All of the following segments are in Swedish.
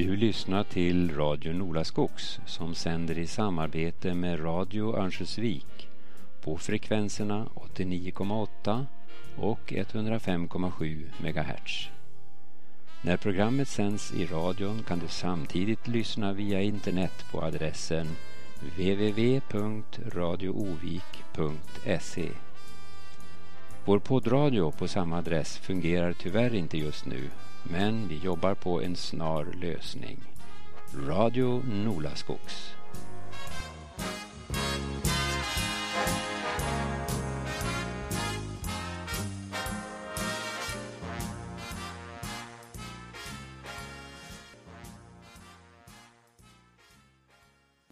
Du lyssnar till Radio Nolaskogs som sänder i samarbete med Radio Örnsköldsvik på frekvenserna 89,8 och 105,7 MHz. När programmet sänds i radion kan du samtidigt lyssna via internet på adressen www.radioovik.se. Vår poddradio på samma adress fungerar tyvärr inte just nu men vi jobbar på en snar lösning. Radio Nolaskogs.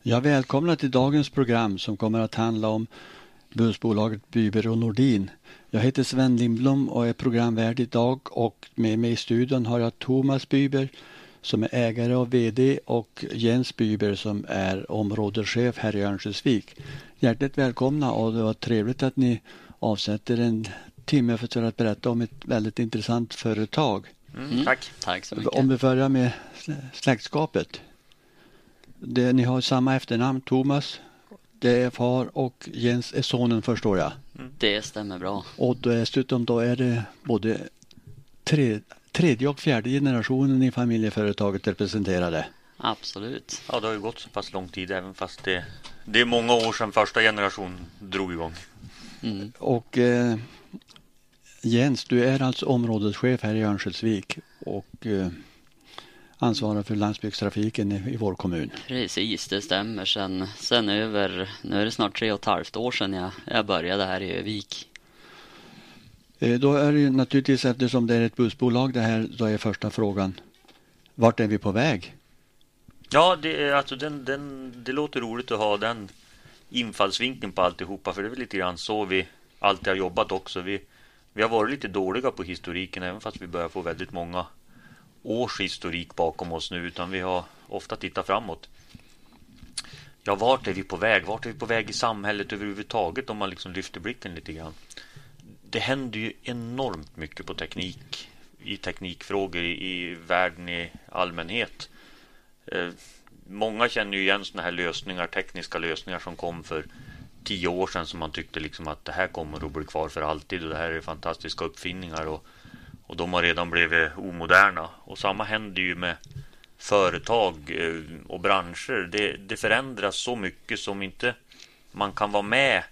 Jag välkomnar till dagens program som kommer att handla om bussbolaget Byber och Nordin. Jag heter Sven Lindblom och är programvärd idag och med mig i studion har jag Thomas Byber som är ägare och VD och Jens Byber som är områdeschef här i Örnsköldsvik. Hjärtligt välkomna och det var trevligt att ni avsätter en timme för att berätta om ett väldigt intressant företag. Mm, tack. Tack så mycket. Om vi börjar med släktskapet. Det, ni har samma efternamn, Thomas. Det är far och Jens är sonen förstår jag. Mm. Det stämmer bra. Och dessutom då är det både tre, tredje och fjärde generationen i familjeföretaget representerade. Absolut. Ja, det har ju gått så pass lång tid även fast det, det är många år sedan första generationen drog igång. Mm. Och eh, Jens, du är alltså områdeschef här i Örnsköldsvik och eh, ansvarar för landsbygdstrafiken i, i vår kommun. Precis, det stämmer. Sen, sen över, nu är det snart tre och ett halvt år sedan jag, jag började här i Övik. Eh, då är det ju naturligtvis eftersom det är ett bussbolag det här, då är första frågan, vart är vi på väg? Ja, det, är, alltså den, den, det låter roligt att ha den infallsvinkeln på alltihopa, för det är väl lite grann så vi alltid har jobbat också. Vi, vi har varit lite dåliga på historiken, även fast vi börjar få väldigt många års historik bakom oss nu utan vi har ofta tittat framåt. Ja, vart är vi på väg? Vart är vi på väg i samhället överhuvudtaget om man liksom lyfter blicken lite grann? Det händer ju enormt mycket på teknik i teknikfrågor i, i världen i allmänhet. Eh, många känner ju igen sådana här lösningar, tekniska lösningar som kom för tio år sedan som man tyckte liksom att det här kommer att bli kvar för alltid och det här är fantastiska uppfinningar och och de har redan blivit omoderna. Och samma händer ju med företag eh, och branscher. Det, det förändras så mycket som inte man kan vara med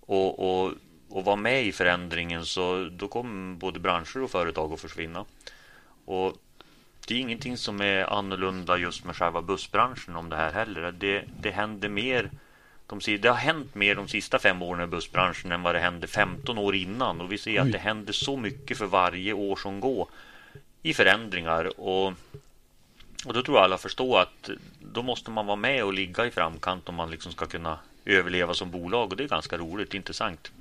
och, och, och vara med i förändringen så då kommer både branscher och företag att försvinna. Och det är ingenting som är annorlunda just med själva bussbranschen om det här heller. Det, det händer mer de, det har hänt mer de sista fem åren i bussbranschen än vad det hände 15 år innan. Och vi ser att det händer så mycket för varje år som går i förändringar. Och, och då tror jag alla förstår att då måste man vara med och ligga i framkant om man liksom ska kunna överleva som bolag. Och det är ganska roligt, intressant.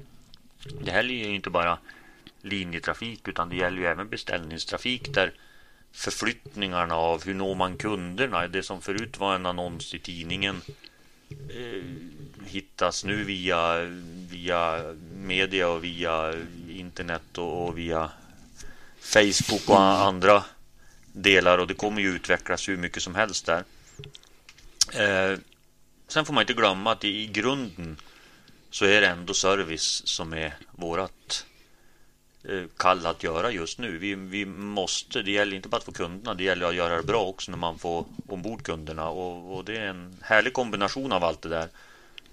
Det här är ju inte bara linjetrafik utan det gäller ju även beställningstrafik där förflyttningarna av hur når man kunderna, det som förut var en annons i tidningen eh, hittas nu via, via media och via internet och, och via Facebook och andra delar och det kommer ju utvecklas hur mycket som helst där. Eh, sen får man inte glömma att i, i grunden så är det ändå service som är vårat Eh, kall att göra just nu. Vi, vi måste, det gäller inte bara att få kunderna, det gäller att göra det bra också när man får ombord kunderna. Och, och det är en härlig kombination av allt det där.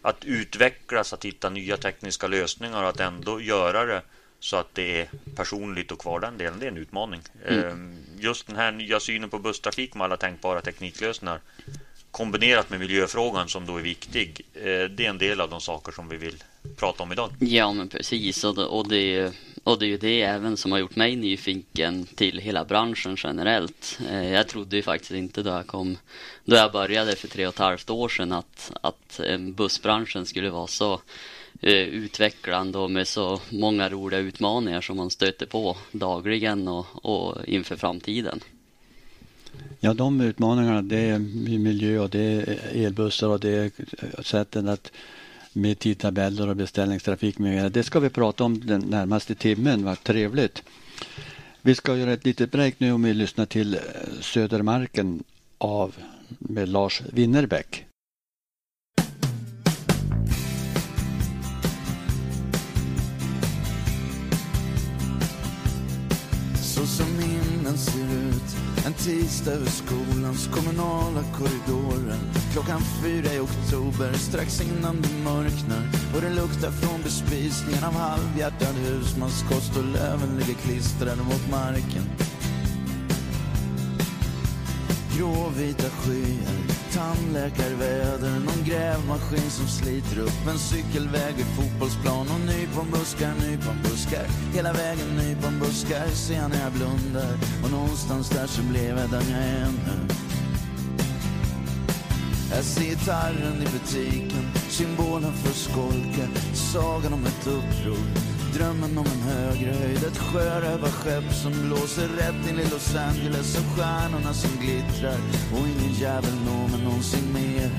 Att utvecklas, att hitta nya tekniska lösningar och att ändå göra det så att det är personligt och kvar den delen, det är en utmaning. Mm. Ehm, just den här nya synen på busstrafik med alla tänkbara tekniklösningar kombinerat med miljöfrågan som då är viktig. Eh, det är en del av de saker som vi vill prata om idag. Ja, men precis. Och det, och det, och det är ju det även som har gjort mig nyfiken till hela branschen generellt. Eh, jag trodde ju faktiskt inte då jag kom, då jag började för tre och ett halvt år sedan att, att eh, bussbranschen skulle vara så eh, utvecklande och med så många roliga utmaningar som man stöter på dagligen och, och inför framtiden. Ja, de utmaningarna det är miljö och det är elbussar och det är sätten att med tidtabeller och beställningstrafik med mera. Det ska vi prata om den närmaste timmen. Vad trevligt. Vi ska göra ett litet break nu om vi lyssnar till eh, Södermarken av med Lars Winnerbäck. Tisdag över skolans kommunala korridorer. Klockan fyra i oktober strax innan det mörknar. Och det luktar från bespisningen av halvhjärtad husmanskost och löven ligger klistrade mot marken. Gråvita skyar, tandläkarväder Någon grävmaskin som sliter upp en cykelväg vid fotbollsplan Och nyponbuskar, nyponbuskar Hela vägen nyponbuskar ser jag när jag blundar. Och någonstans där så blev jag den jag är nu. Jag ser gitarren i butiken, symbolen för skolka Sagan om ett uppror, drömmen om en högre höjd. Ett sjörövarskepp som blåser rätt in i Los Angeles Och stjärnorna som glittrar. Och ingen jävel når mig någonsin mer.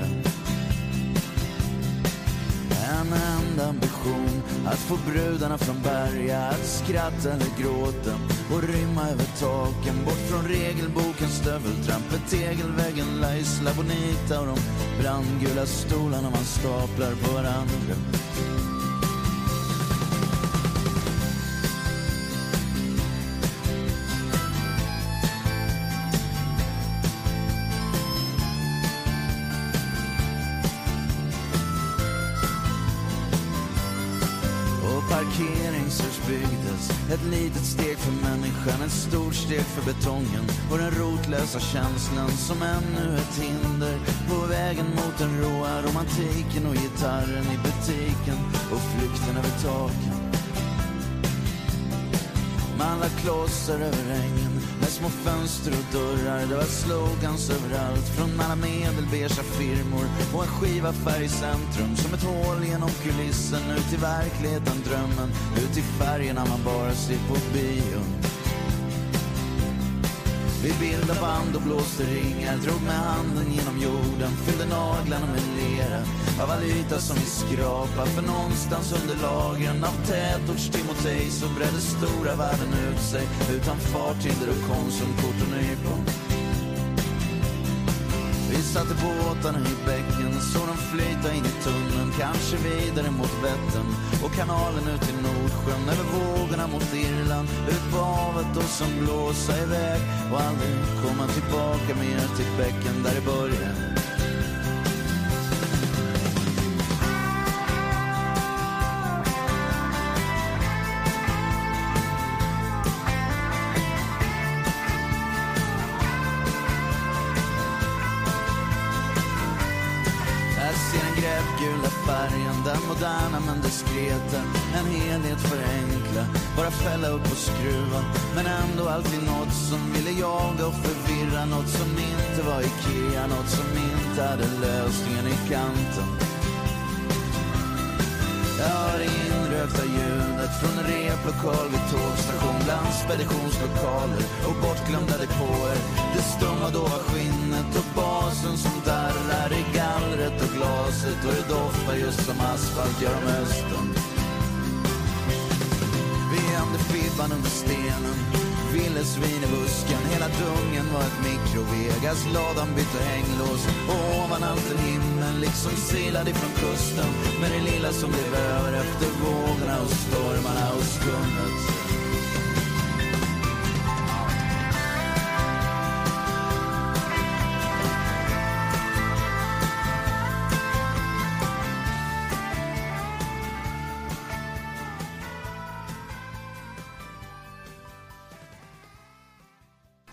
En enda ambition Att få brudarna från Berga Att skratta eller gråta Och rymma över taken Bort från regelbokens stöveltrampet, tegelväggen La Isla Bonita Och de brandgula stolarna man staplar på varandra. Litet steg för människan, ett stort steg för betongen Och den rotlösa känslan som ännu ett hinder På vägen mot den råa romantiken och gitarren i butiken Och flykten över taken. Man la klossar över ängen med små fönster och dörrar. Det var slogans överallt från alla medelbeiga firmor och en skivaffär i centrum som ett hål genom kulissen ut i verkligheten, drömmen, ut i färgerna man bara ser på bio. Vi bildade band och blåste ringar, drog med handen genom jorden, fyllde naglarna med lera av all yta som vi skrapar För någonstans under lagren av tätorts-Timotej så bredde stora världen ut sig utan farthinder och konsumkort och nypon. Vi satte båtarna i bäcken, såg dem flyta in i tunneln. Kanske vidare mot Vättern och kanalen ut till Nordsjön Över vågorna mot Irland, ut på havet och som blåsa iväg Och aldrig komma tillbaka mer till bäcken där det började diskreta En helhet för enkla, bara fälla upp och skruva Men ändå alltid något som ville jaga och förvirra. Något som inte var Ikea, något som inte hade lösningen i kanten. Lokal vid tågstation bland speditionslokaler och bortglömda depåer. Det stumma dova skinnet och basen som darrar i gallret och glaset och det doftar just som asfalt gör om hösten. Vi gömde fibban under stenen Villesvin i busken Hela dungen var ett mikrovegas Ladan bytte hänglås Och ovan allt en himmel Liksom silad ifrån kusten. Med det lilla som blev över Efter vågorna och stormarna och skummet.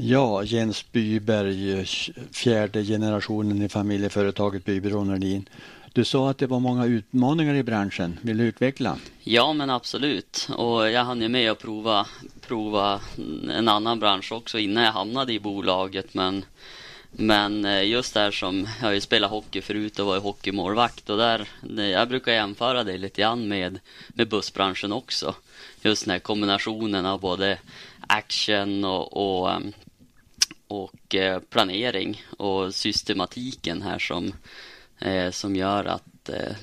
Ja, Jens Byberg, fjärde generationen i familjeföretaget Byberg Nordin. Du sa att det var många utmaningar i branschen. Vill du utveckla? Ja, men absolut. Och jag hann ju med att prova, prova en annan bransch också innan jag hamnade i bolaget. Men, men eh, just där som, jag har ju spelat hockey förut och varit hockeymålvakt och där, jag brukar jämföra det lite grann med, med bussbranschen också. Just den här kombinationen av både action och, och, ehm, och eh, planering och systematiken här som, eh, som gör att eh,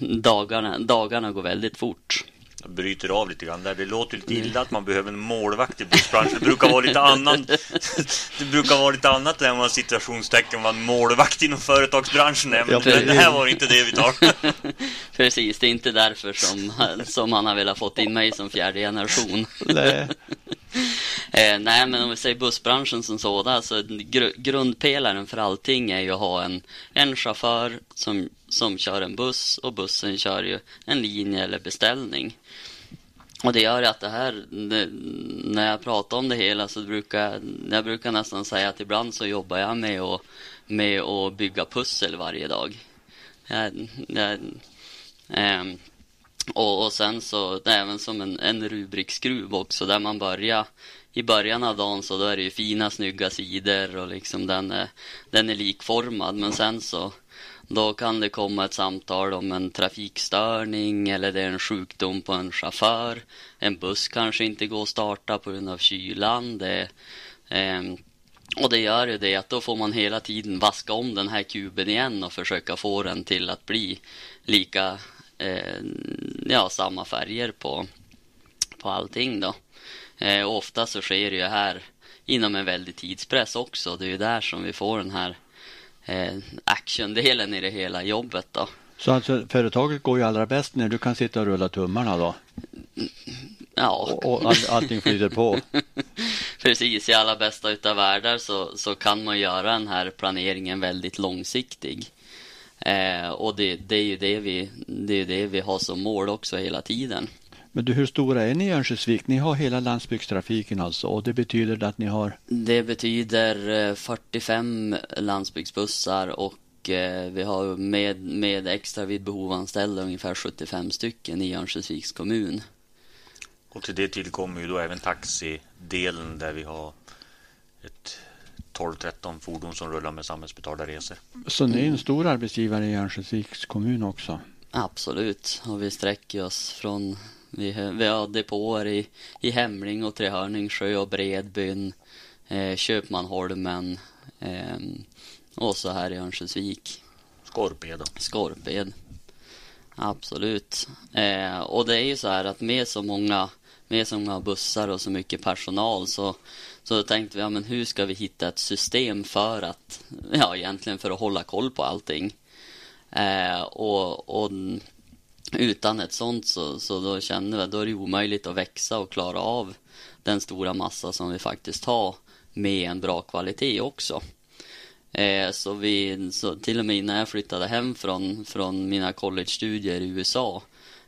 dagarna, dagarna går väldigt fort bryter av lite grann där. Det låter lite illa att man behöver en målvakt i bussbranschen. Det brukar vara lite annan. Det brukar vara lite annat än vad situationstecken vad en målvakt inom företagsbranschen är. Men Ja, det, här var inte det vi tar. Precis, det är inte därför som, som han har velat fått in mig som fjärde generation. Nej. Eh, nej, men om vi säger bussbranschen som sådan, så gr grundpelaren för allting är ju att ha en, en chaufför som, som kör en buss och bussen kör ju en linje eller beställning. Och det gör att det här, det, när jag pratar om det hela så brukar jag brukar nästan säga att ibland så jobbar jag med att, med att bygga pussel varje dag. Jag, jag, ähm, och, och sen så det är även som en, en rubrikskruv också där man börjar i början av dagen så då är det ju fina snygga sidor och liksom den är, den är likformad men sen så då kan det komma ett samtal om en trafikstörning eller det är en sjukdom på en chaufför. En buss kanske inte går att starta på grund av kylan. Det, eh, och det gör ju det att då får man hela tiden vaska om den här kuben igen och försöka få den till att bli lika, eh, ja, samma färger på, på allting då. Eh, ofta så sker det ju här inom en väldig tidspress också. Det är ju där som vi får den här eh, actiondelen i det hela jobbet då. Så alltså, företaget går ju allra bäst när du kan sitta och rulla tummarna då Ja, och, och all, allting flyter på. precis. I alla bästa utav världar så, så kan man göra den här planeringen väldigt långsiktig. Eh, och det, det är ju det vi, det är det vi har som mål också hela tiden. Men du, hur stora är ni i Örnsköldsvik? Ni har hela landsbygdstrafiken alltså och det betyder att ni har Det betyder eh, 45 landsbygdsbussar och eh, vi har med, med extra vid behov anställda ungefär 75 stycken i Örnsköldsviks kommun. Och till det tillkommer ju då även taxidelen där vi har ett 12-13 fordon som rullar med samhällsbetalda resor. Så ni är en stor arbetsgivare i Örnsköldsviks kommun också? Absolut, och vi sträcker oss från vi, vi har depåer i, i Hemling och Trehörningsjö och Bredbyn, eh, Köpmanholmen eh, och så här i Örnsköldsvik, Skorped Skorped. Absolut. Eh, och det är ju så här att med så många med så många bussar och så mycket personal så, så tänkte vi, ja men hur ska vi hitta ett system för att, ja egentligen för att hålla koll på allting. Eh, och, och utan ett sånt så, så då känner vi att då är det omöjligt att växa och klara av den stora massa som vi faktiskt har med en bra kvalitet också. Eh, så, vi, så till och med innan jag flyttade hem från, från mina collegestudier i USA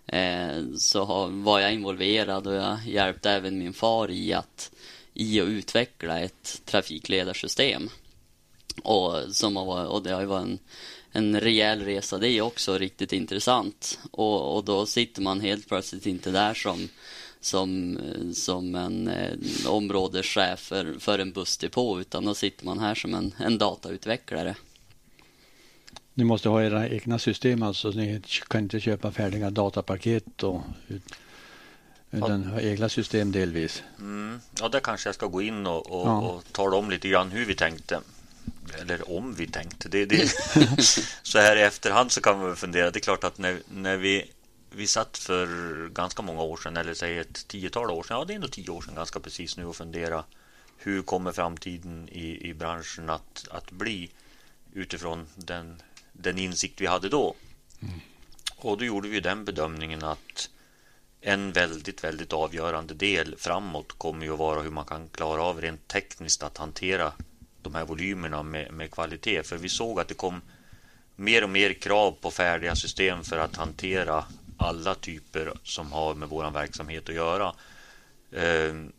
eh, så har, var jag involverad och jag hjälpte även min far i att, i att utveckla ett trafikledarsystem. Och, som har, och det har ju varit en, en rejäl resa det är också riktigt intressant. Och, och då sitter man helt plötsligt inte där som, som, som en eh, områdeschef för, för en bussdepå utan då sitter man här som en, en datautvecklare. Ni måste ha era egna system alltså. Ni kan inte köpa färdiga datapaket och utan ha egna system delvis. Mm. Ja, där kanske jag ska gå in och, och, Ja. och tala om lite grann hur vi tänkte. Eller om vi tänkte. Det, det, så här i efterhand så kan man fundera. Det är klart att när, när vi, vi satt för ganska många år sedan, eller säg ett tiotal år sedan, ja det är nog tio år sedan ganska precis nu och fundera hur kommer framtiden i, i branschen att, att bli utifrån den, den insikt vi hade då. Och då gjorde vi den bedömningen att en väldigt, väldigt avgörande del framåt kommer ju att vara hur man kan klara av rent tekniskt att hantera de här volymerna med, med kvalitet. För vi såg att det kom mer och mer krav på färdiga system för att hantera alla typer som har med vår verksamhet att göra. Ehm,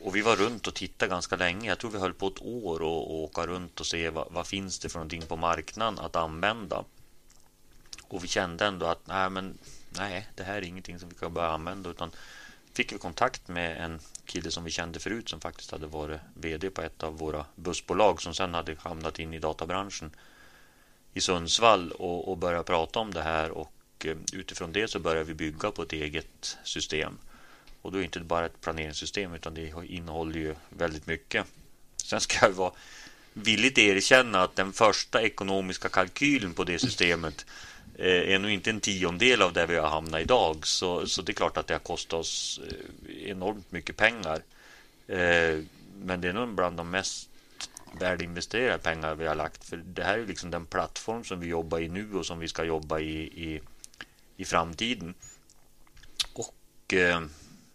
och vi var runt och tittade ganska länge. Jag tror vi höll på ett år och, och åka runt och se vad, vad finns det för någonting på marknaden att använda. Och vi kände ändå att nej, men, nej, det här är ingenting som vi kan börja använda. Utan fick vi kontakt med en kille som vi kände förut som faktiskt hade varit VD på ett av våra bussbolag som sen hade hamnat in i databranschen i Sundsvall och, och började prata om det här och eh, utifrån det så började vi bygga på ett eget system. Och då är det inte bara ett planeringssystem utan det innehåller ju väldigt mycket. Sen ska jag vara villigt erkänna att den första ekonomiska kalkylen på det systemet Eh, är nog inte en tiondel av där vi har hamnat idag. Så, så det är klart att det har kostat oss eh, enormt mycket pengar. Eh, men det är nog bland de mest välinvesterade pengar vi har lagt. För det här är liksom den plattform som vi jobbar i nu och som vi ska jobba i i, i framtiden. Och eh,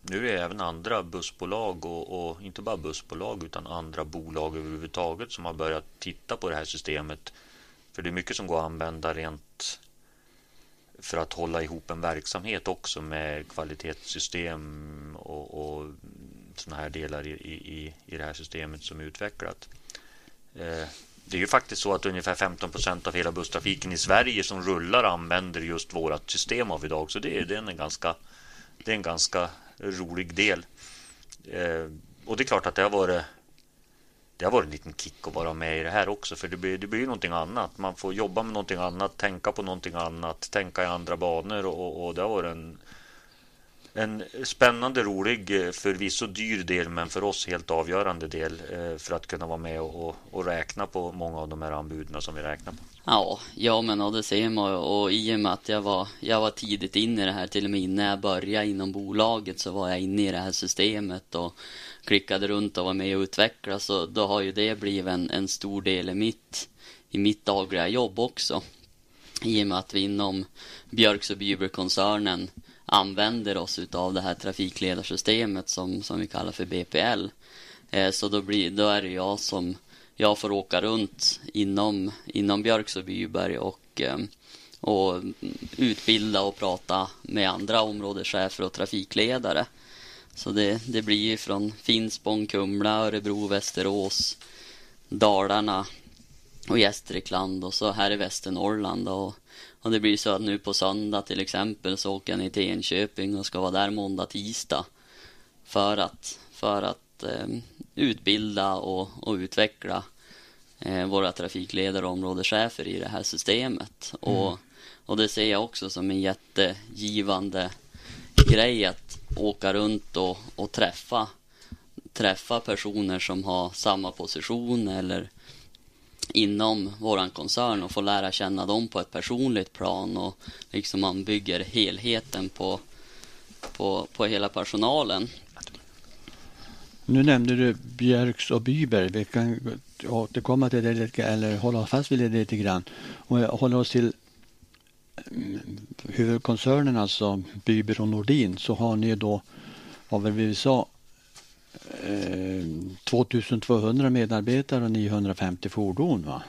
nu är även andra bussbolag och, och, inte bara bussbolag utan andra bolag överhuvudtaget som har börjat titta på det här systemet. För det är mycket som går att använda rent för att hålla ihop en verksamhet också med kvalitetssystem och, och sådana här delar i, i, i det här systemet som är utvecklat. Eh, det är ju faktiskt så att ungefär 15 procent av hela busstrafiken i Sverige som rullar använder just vårt system av idag. Så det är, det är, en, ganska, det är en ganska rolig del. Eh, och det är klart att det har varit det har varit en liten kick att vara med i det här också för det blir, det blir någonting annat. Man får jobba med någonting annat, tänka på någonting annat, tänka i andra banor och, och det har varit en en spännande, rolig, eh, förvisso dyr del men för oss helt avgörande del eh, för att kunna vara med och, och räkna på många av de här anbuden som vi räknar på. Ja, ja men och det ser man och i och med att jag var, jag var tidigt inne i det här, till och med innan jag började inom bolaget så var jag inne i det här systemet och klickade runt och var med och utvecklade så då har ju det blivit en, en stor del i mitt, i mitt dagliga jobb också. I och med att vi inom Björks och Byberkoncernen använder oss av det här trafikledarsystemet som, som vi kallar för BPL. Eh, så då, blir, då är det jag som jag får åka runt inom, inom Björks och Byberg och, eh, och utbilda och prata med andra områdeschefer och trafikledare. Så det, det blir från Finspång, Kumla, Örebro, Västerås, Dalarna och Gästrikland och så här i Västernorrland. Och och det blir så att nu på söndag till exempel så åker jag ner till Enköping och ska vara där måndag, tisdag. För att, för att eh, utbilda och, och utveckla eh, våra trafikledare och områdeschefer i det här systemet. Mm. Och, och det ser jag också som en jättegivande grej att åka runt och, och träffa, träffa personer som har samma position eller inom våran koncern och få lära känna dem på ett personligt plan och liksom man bygger helheten på, på, på hela personalen. Nu nämnde du Björks och Byberg. Vi kan återkomma till det lite, eller hålla fast vid det lite grann. Om vi håller oss till huvudkoncernen, alltså Byber och Nordin, så har ni då, vad vi sa, 2200 eh, medarbetare och 950 fordon. Va?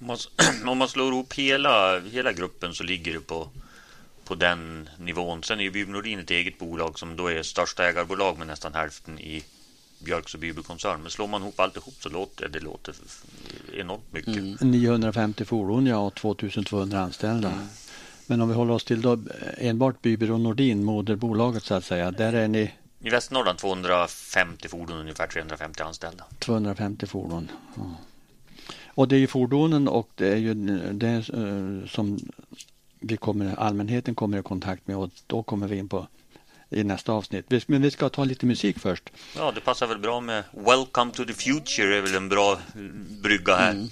Om man, om man slår ihop hela, hela gruppen så ligger det på, på den nivån. Sen är ju Byby Nordin ett eget bolag som då är största ägarbolag med nästan hälften i Björks och Byby-koncern. Men slår man ihop alltihop så låter det låter enormt mycket. Mm. 950 fordon ja, och 2200 anställda. Mm. Men om vi håller oss till då enbart Byby och Nordin, moderbolaget så att säga. Där är ni i Västernorrland 250 fordon, ungefär 350 anställda. 250 fordon. Ja. Och det är ju fordonen och det är ju det uh, som vi kommer, allmänheten kommer i kontakt med och då kommer vi in på i nästa avsnitt. Men vi ska ta lite musik först. Ja, det passar väl bra med Welcome to the Future är väl en bra brygga här. Mm.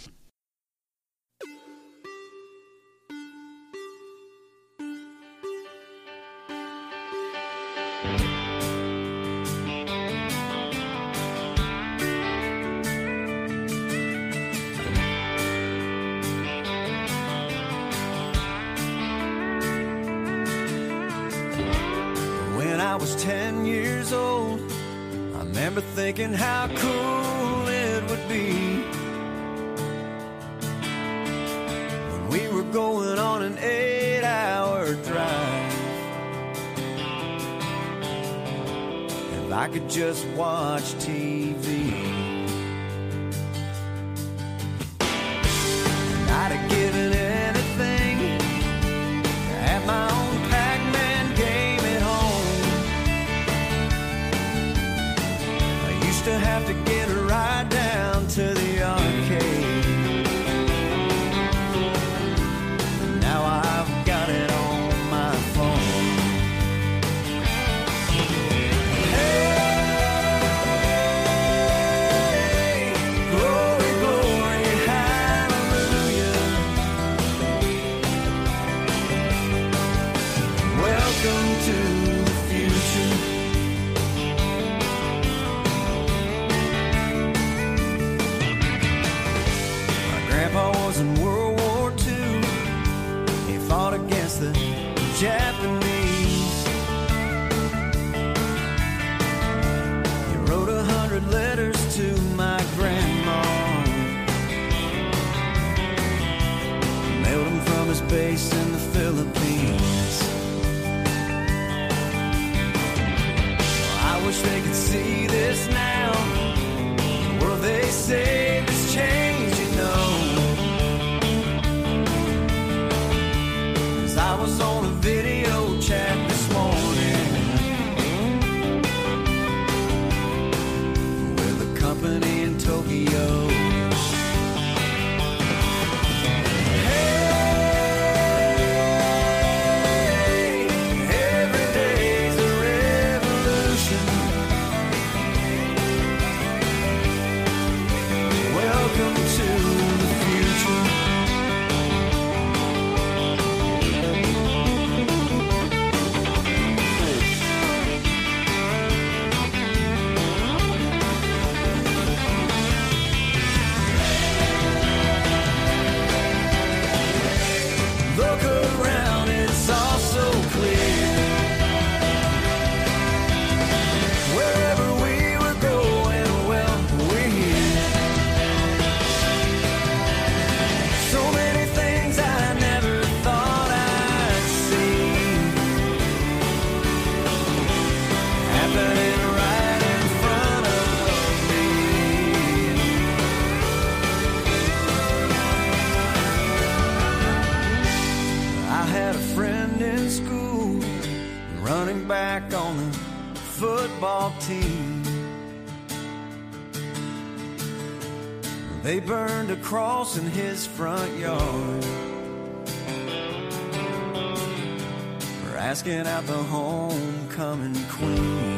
Remember thinking how cool it would be when we were going on an eight hour drive. If I could just watch TV. Say cross in his front yard for asking out the homecoming queen.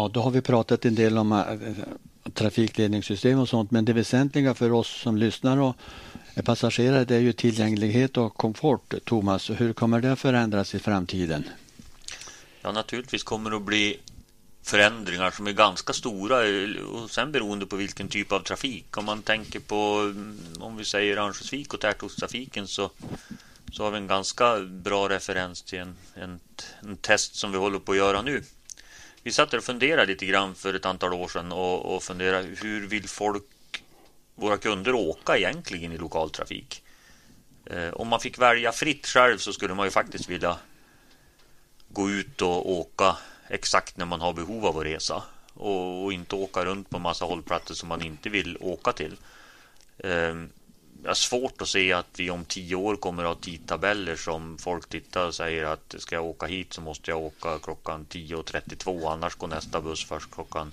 Ja, då har vi pratat en del om eh, eh, trafikledningssystem och sånt, men det väsentliga för oss som lyssnar och är passagerare det är ju tillgänglighet och komfort. Thomas, hur kommer det att förändras i framtiden? Ja, naturligtvis kommer det att bli förändringar som är ganska stora eh, och sen beroende på vilken typ av trafik. Om man tänker på, mm, om vi säger Örnsköldsvik och tätortstrafiken så, så har vi en ganska bra referens till en, en, en test som vi håller på att göra nu. Vi satt och funderade lite grann för ett antal år sedan och, och funderade hur vill folk, våra kunder åka egentligen i lokaltrafik? Eh, om man fick välja fritt själv så skulle man ju faktiskt vilja gå ut och åka exakt när man har behov av att resa och, och inte åka runt på massa hållplatser som man inte vill åka till. Eh, jag har svårt att se att vi om tio år kommer att ha tidtabeller som folk tittar och säger att ska jag åka hit så måste jag åka klockan 10.32 annars går nästa buss först klockan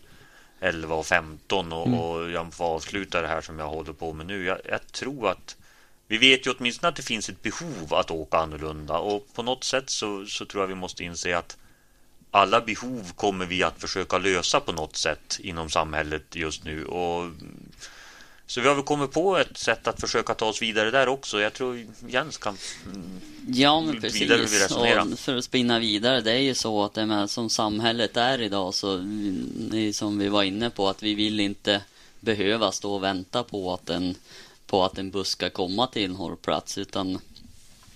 11.15 och, Mm. och jag får avsluta det här som jag håller på med nu. Jag, jag tror att vi vet ju åtminstone att det finns ett behov att åka annorlunda och på något sätt så, så tror jag vi måste inse att alla behov kommer vi att försöka lösa på något sätt inom samhället just nu. Och, så vi har väl kommit på ett sätt att försöka ta oss vidare där också. Jag tror Jens kan... mm, Ja, men precis. Och för att spinna vidare, det är ju så att det med, som samhället är idag så, som vi var inne på, att vi vill inte behöva stå och vänta på att en, på att en buss ska komma till en hållplats, utan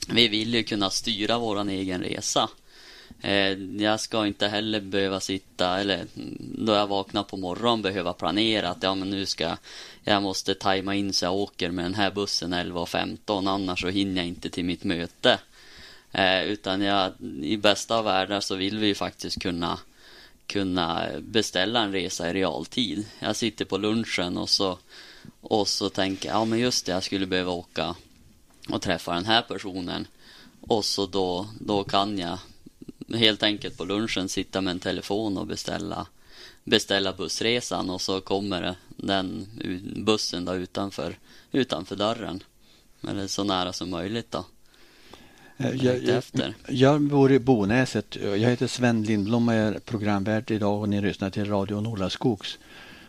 vi vill ju kunna styra våran egen resa. Eh, jag ska inte heller behöva sitta, eller då jag vaknar på morgonen behöva planera att ja men nu ska jag måste tajma in så jag åker med den här bussen 11.15 annars så hinner jag inte till mitt möte. Eh, utan jag, i bästa av världar så vill vi ju faktiskt kunna kunna beställa en resa i realtid. Jag sitter på lunchen och så, och så tänker jag, ja men just det, jag skulle behöva åka och träffa den här personen. Och så då, då kan jag helt enkelt på lunchen sitta med en telefon och beställa, beställa bussresan och så kommer den bussen då utanför, utanför dörren. Eller så nära som möjligt då. Eh, jag, jag, jag, bor i Bonäset. Jag heter Sven Lindblom och är programvärd idag och ni lyssnar till Radio Skogs.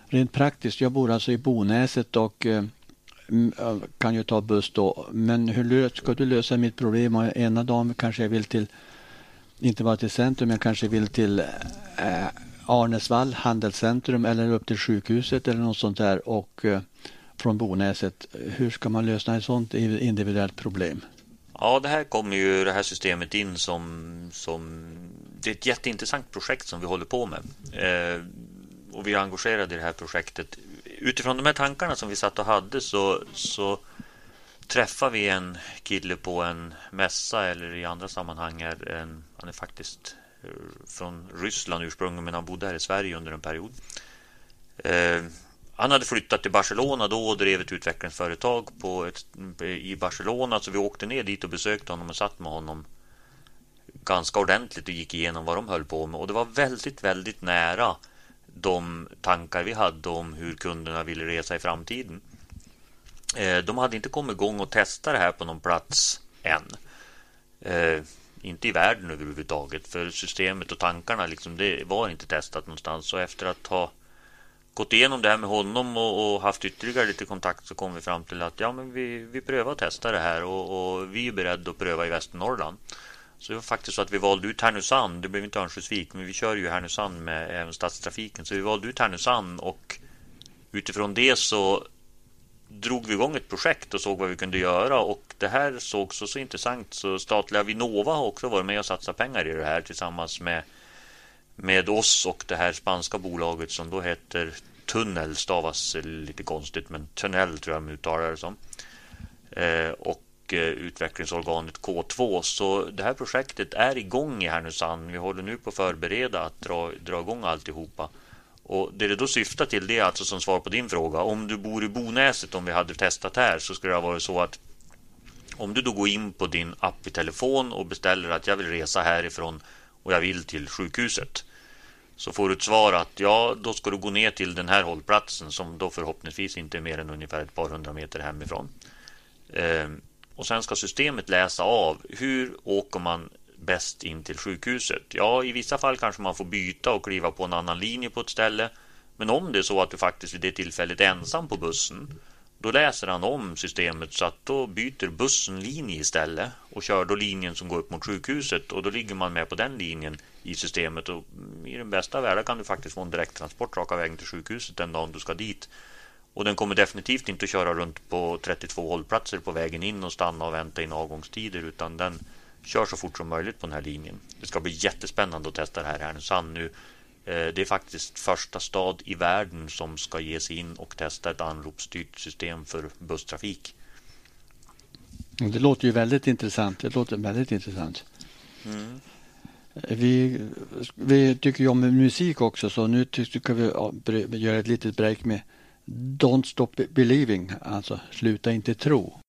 Rent praktiskt, jag bor alltså i Bonäset och eh, kan ju ta buss då. Men hur ska du lösa mitt problem? Ena dagen kanske jag vill till, inte bara till centrum, jag kanske vill till eh, Arnäsvall handelscentrum eller upp till sjukhuset eller något sånt där och eh, från Bonäset. Hur ska man lösa ett sånt individuellt problem? Ja, det här kommer ju det här systemet in som, som det är ett jätteintressant projekt som vi håller på med. Eh, och vi är engagerade i det här projektet. Utifrån de här tankarna som vi satt och hade så, så träffar vi en kille på en mässa eller i andra sammanhang. Är en, han är faktiskt eh, från Ryssland ursprungligen men han bodde här i Sverige under en period. Eh, han hade flyttat till Barcelona då och drev ett utvecklingsföretag på ett, i Barcelona. Så vi åkte ner dit och besökte honom och satt med honom ganska ordentligt och gick igenom vad de höll på med. Och det var väldigt, väldigt nära de tankar vi hade om hur kunderna ville resa i framtiden. Eh, de hade inte kommit igång och testa det här på någon plats än. Eh, inte i världen överhuvudtaget. För systemet och tankarna liksom, det var inte testat någonstans. Så efter att ha gått igenom det här med honom och, och, haft ytterligare lite kontakt så kom vi fram till att ja, men vi, vi prövar att testa det här och, och vi är beredda att pröva i Västernorrland. Så det var faktiskt så att vi valde ut Härnösand. Det blev inte Örnsköldsvik, men vi kör ju Härnösand med även stadstrafiken. Så vi valde ut Härnösand och utifrån det så drog vi igång ett projekt och såg vad vi kunde göra. Och det här såg så, så intressant så statliga Vinnova har också varit med och satsat pengar i det här tillsammans med med oss och det här spanska bolaget som då heter Tunnel stavas lite konstigt men Tunnel tror jag de uttalar det som. Eh, och eh, utvecklingsorganet K2. Så det här projektet är igång i Härnösand. Vi håller nu på att förbereda att dra, dra igång alltihopa. Och det det då syftar till det är alltså som svar på din fråga. Om du bor i Bonäset, om vi hade testat här, så skulle det ha varit så att om du då går in på din app i telefon och beställer att jag vill resa härifrån och jag vill till sjukhuset. Så får du ett svar att ja, då ska du gå ner till den här hållplatsen som då förhoppningsvis inte är mer än ungefär ett par hundra meter hemifrån. Ehm, och sen ska systemet läsa av hur åker man bäst in till sjukhuset. Ja, i vissa fall kanske man får byta och kliva på en annan linje på ett ställe. Men om det är så att du faktiskt vid det tillfället är ensam på bussen då läser han om systemet så att då byter bussen linje istället och kör då linjen som går upp mot sjukhuset och då ligger man med på den linjen i systemet och i den bästa världen kan du faktiskt få en direkttransport raka vägen till sjukhuset den dagen du ska dit. Och den kommer definitivt inte att köra runt på 32 hållplatser på vägen in och stanna och vänta in avgångstider utan den kör så fort som möjligt på den här linjen. Det ska bli jättespännande att testa det här i Härnösand nu Eh, det är faktiskt första stad i världen som ska ge sig in och testa ett anropsstyrt system för busstrafik. Det låter ju väldigt intressant. Det låter väldigt intressant. Mm. Vi, vi tycker ju om musik också så nu tycker vi göra ett litet break med Don't Stop Believing, alltså Sluta inte tro.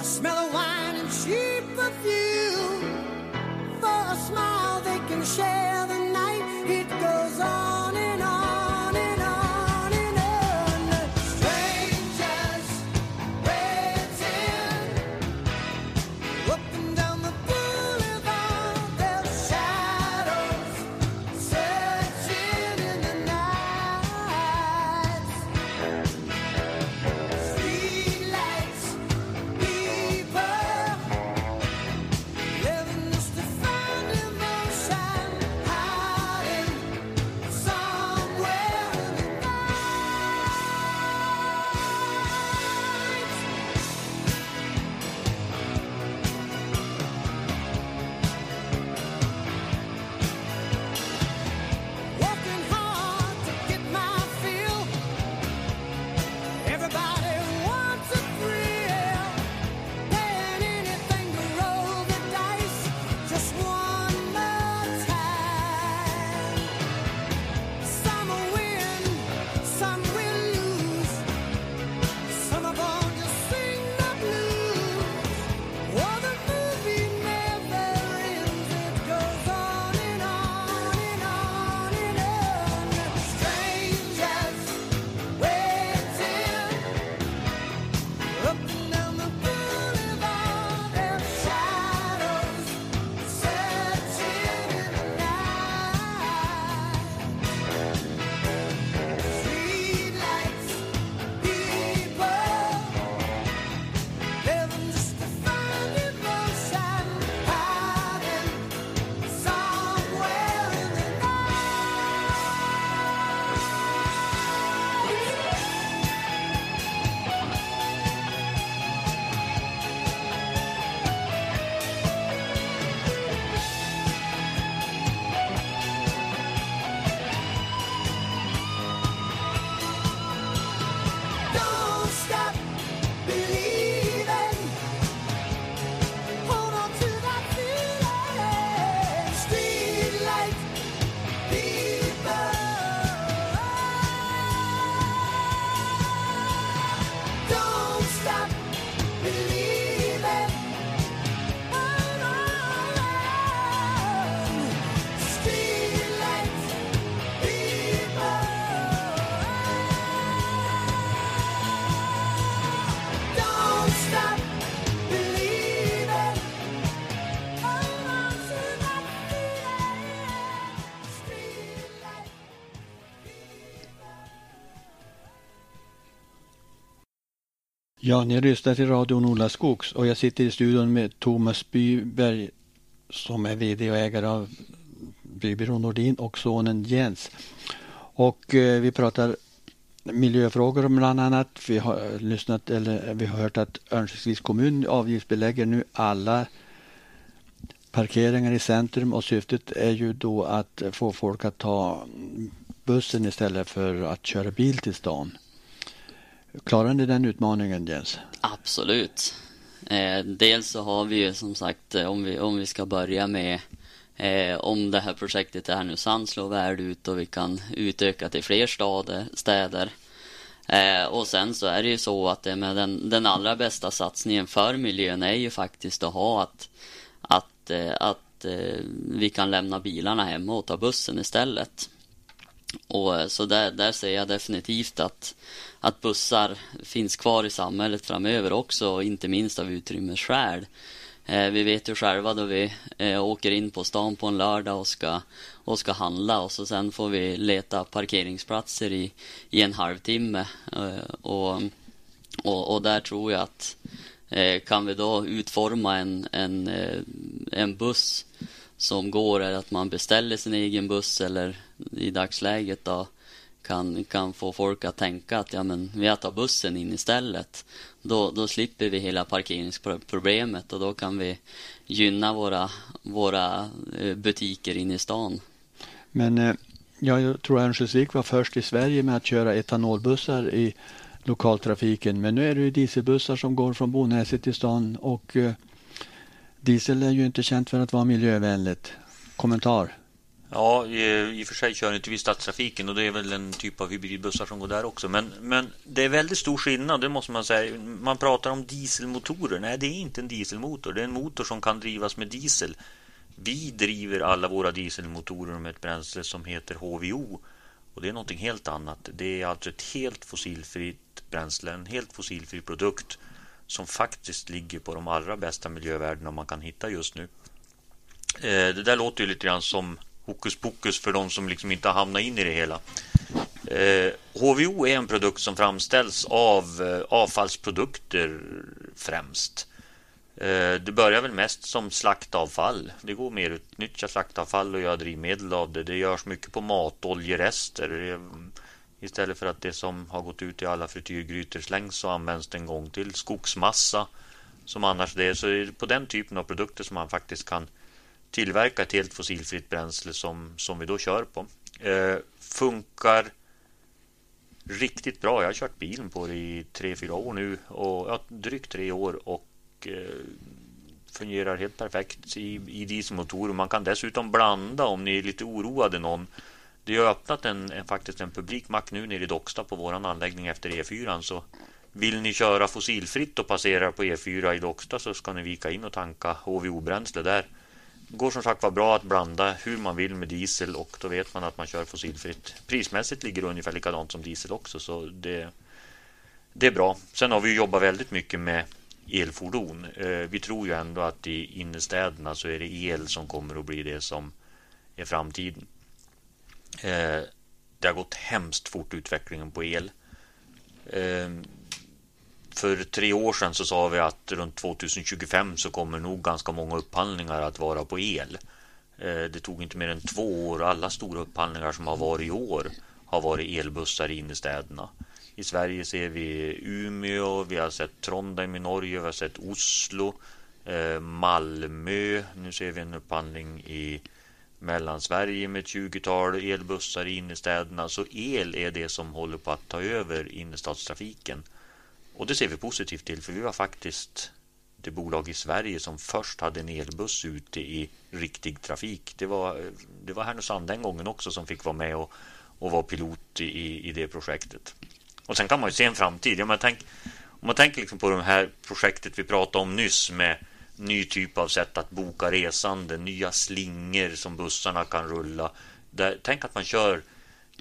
A smell of wine and cheap perfume. For a smile they can share Ja, ni lyssnar till Radio Ola Skogs och jag sitter i studion med Thomas Byberg som är VD och ägare av Bybyrån Nordin och sonen Jens. Och eh, vi pratar miljöfrågor bland annat. Vi har lyssnat eller vi har hört att Örnsköldsviks kommun avgiftsbelägger nu alla parkeringar i centrum och syftet är ju då att få folk att ta bussen istället för att köra bil till stan. Klarar ni den utmaningen Jens? Absolut. Eh, dels så har vi ju som sagt, eh, om vi, om vi ska börja med eh, om det här projektet i Härnösand slår väl ut och vi kan utöka till fler stader, städer. Eh, och sen så är det ju så att det med den, den allra bästa satsningen för miljön är ju faktiskt att ha att, att, eh, att vi kan lämna bilarna hemma och ta bussen istället. Och eh, så där, där ser jag definitivt att, att bussar finns kvar i samhället framöver också, och inte minst av utrymmesskäl. Eh, vi vet ju själva då vi eh, åker in på stan på en lördag och ska, och ska handla och så sen får vi leta parkeringsplatser i, i en halvtimme. Eh, och, och, och där tror jag att eh, kan vi då utforma en, en, eh, en buss som går är att man beställer sin egen buss eller i dagsläget då kan, kan få folk att tänka att ja, men vi tar bussen in istället. Då, då slipper vi hela parkeringsproblemet och då kan vi gynna våra, våra eh, butiker inne i stan. Men eh, ja, jag tror Örnsköldsvik var först i Sverige med att köra etanolbussar i lokaltrafiken. Men nu är det ju dieselbussar som går från Bonäset till stan och eh, diesel är ju inte känt för att vara miljövänligt. Kommentar? Ja, i, i och för sig kör inte vi stadstrafiken och det är väl en typ av hybridbussar som går där också. Men, men det är väldigt stor skillnad, det måste man säga. Man pratar om dieselmotorer. Nej, det är inte en dieselmotor. Det är en motor som kan drivas med diesel. Vi driver alla våra dieselmotorer med ett bränsle som heter HVO. Och det är någonting helt annat. Det är alltså ett helt fossilfritt bränsle, en helt fossilfri produkt som faktiskt ligger på de allra bästa miljövärdena man kan hitta just nu. Eh, det där låter ju lite grann som hokus pokus för de som liksom inte har hamnat in i det hela. Eh, HVO är en produkt som framställs av eh, avfallsprodukter främst. Det börjar väl mest som slaktavfall. Det går mer att utnyttja slaktavfall och göra drivmedel av det. Det görs mycket på matoljerester. Istället för att det som har gått ut i alla frityrgrytor slängs så används det en gång till skogsmassa som annars det är. Så är det på den typen av produkter som man faktiskt kan tillverka ett helt fossilfritt bränsle som, som vi då kör på. Eh, funkar riktigt bra. Jag har kört bilen på det i tre, fyra år nu och ja, drygt tre år och eh, fungerar helt perfekt i, i dieselmotorer. Man kan dessutom blanda om ni är lite oroade någon. Det har öppnat en, en, faktiskt en publik mack nu nere i Docksta på våran anläggning efter E4. Så vill ni köra fossilfritt och passera på E4 i Docksta så ska ni vika in och tanka HVO-bränsle där går som sagt var bra att blanda hur man vill med diesel och då vet man att man kör fossilfritt. Prismässigt ligger det ungefär likadant som diesel också så det, det är bra. Sen har vi jobbat väldigt mycket med elfordon. Eh, vi tror ju ändå att i innerstäderna så är det el som kommer att bli det som är framtiden. Eh, det har gått hemskt fort utvecklingen på el. Eh, för tre år sedan så sa vi att runt 2025 så kommer nog ganska många upphandlingar att vara på el. Eh, det tog inte mer än två år. Alla stora upphandlingar som har varit i år har varit elbussar in i städerna. I Sverige ser vi Umeå, vi har sett Trondheim i Norge, vi har sett Oslo, eh, Malmö. Nu ser vi en upphandling i Mellansverige med ett 20-tal elbussar i innerstäderna. Så el är det som håller på att ta över innerstadstrafiken. Och det ser vi positivt till för vi var faktiskt det bolag i Sverige som först hade en elbuss ute i riktig trafik. Det var, det var Härnösand den gången också som fick vara med och, och vara pilot i, i det projektet. Och sen kan man ju se en framtid. Ja, man tänk, om man tänker liksom på det här projektet vi pratade om nyss med ny typ av sätt att boka resande, nya slingor som bussarna kan rulla. Där, tänk att man kör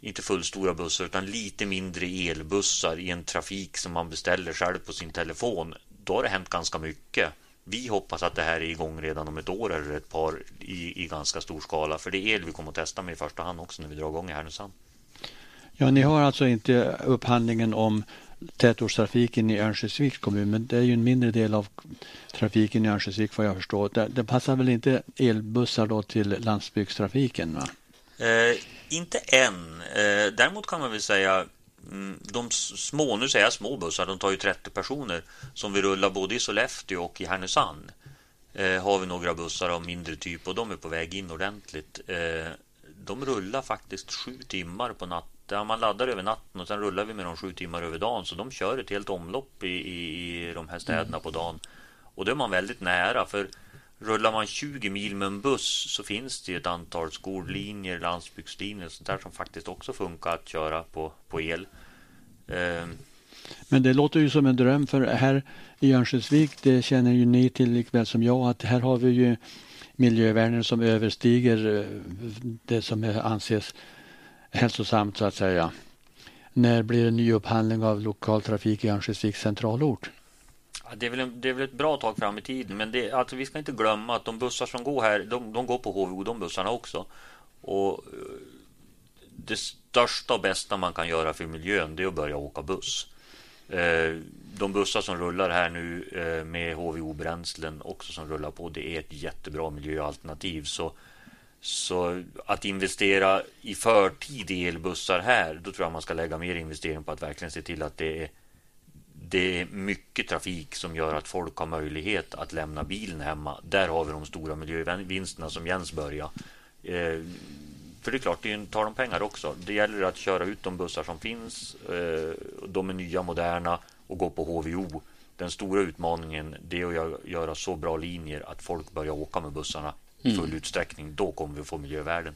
inte fullstora bussar utan lite mindre elbussar i en trafik som man beställer själv på sin telefon. Då har det hänt ganska mycket. Vi hoppas att det här är igång redan om ett år eller ett par i, i ganska stor skala. För det är el vi kommer att testa med i första hand också när vi drar igång i Härnösand. Ja, ni har alltså inte upphandlingen om tätortstrafiken i Örnsköldsviks kommun, men det är ju en mindre del av trafiken i Örnsköldsvik vad jag förstår. Det, det passar väl inte elbussar då till landsbygdstrafiken? Va? Eh, inte än. Eh, däremot kan man väl säga mm, de små, nu säger jag små bussar, de tar ju 30 personer som vi rullar både i Sollefteå och i Härnösand. Eh, har vi några bussar av mindre typ och de är på väg in ordentligt. Eh, de rullar faktiskt sju timmar på natten. Man laddar över natten och sen rullar vi med dem sju timmar över dagen. Så de kör ett helt omlopp i, i, i de här städerna mm. på dagen. Och då är man väldigt nära. För Rullar man 20 mil med en buss så finns det ett antal skollinjer, landsbygdslinjer och sånt där som faktiskt också funkar att köra på, på el. Eh. Men det låter ju som en dröm för här i Örnsköldsvik, det känner ju ni till likväl som jag, att här har vi ju miljövärden som överstiger eh, det som anses hälsosamt så att säga. När blir det ny upphandling av lokaltrafik i Örnsköldsviks centralort? det, är väl en, det är väl ett bra tag fram i tiden, men det, alltså, vi ska inte glömma att de bussar som går här, de, de går på HVO, de bussarna också. Och eh, det största och bästa man kan göra för miljön, det är att börja åka buss. Eh, de bussar som rullar här nu eh, med HVO-bränslen också som rullar på, det är ett jättebra miljöalternativ. Så, så att investera i förtid i elbussar här, då tror jag man ska lägga mer investering på att verkligen se till att det är det är mycket trafik som gör att folk har möjlighet att lämna bilen hemma. Där har vi de stora miljövinsterna som Jens började. Eh, för det är klart, det tar de pengar också. Det gäller att köra ut de bussar som finns. Eh, de är nya, moderna och gå på HVO. Den stora utmaningen det är att göra så bra linjer att folk börjar åka med bussarna i full mm. utsträckning. Då kommer vi att få miljövärden.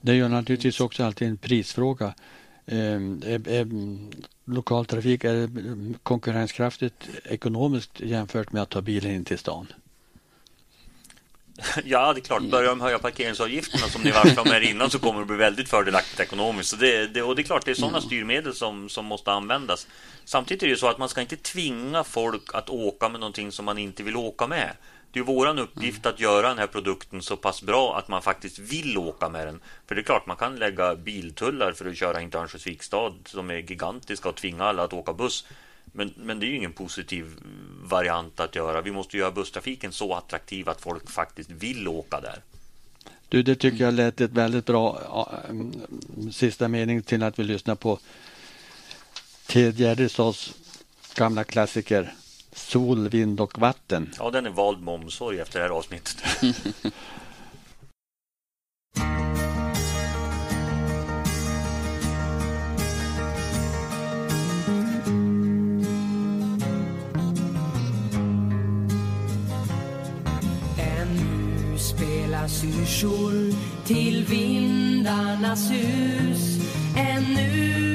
Det är ju naturligtvis också alltid en prisfråga. Eh, är, är lokaltrafik är konkurrenskraftigt ekonomiskt jämfört med att ta bilen in till stan? Ja, det är klart. Börjar de höja parkeringsavgifterna som ni varslade om här innan så kommer det bli väldigt fördelaktigt ekonomiskt. Så det, det, och det är klart, det är sådana styrmedel som, som måste användas. Samtidigt är det så att man ska inte tvinga folk att åka med någonting som man inte vill åka med. Det är vår uppgift att göra den här produkten så pass bra att man faktiskt vill åka med den. För det är klart, man kan lägga biltullar för att köra in till Örnsköldsviks stad som är gigantiska och tvinga alla att åka buss. Men, men det är ju ingen positiv variant att göra. Vi måste göra busstrafiken så attraktiv att folk faktiskt vill åka där. Du, det tycker jag lät ett väldigt bra mm, sista mening till att vi lyssnar på Ted Gärdestads gamla klassiker Sol, vind och vatten. Ja, den är vald med omsorg efter det här avsnittet. Ännu spelar syrsor till vindarnas hus Ännu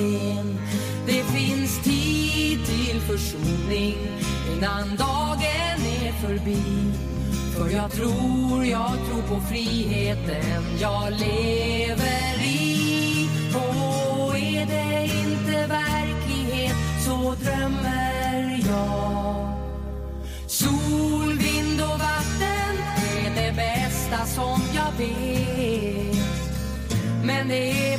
sen Det finns tid till försoning. Innan dagen är förbi. För jag tror, jag tror på friheten jag lever i. Och är det inte verklighet så drömmer jag. Sol, vind och vatten är det bästa som jag vet. Men det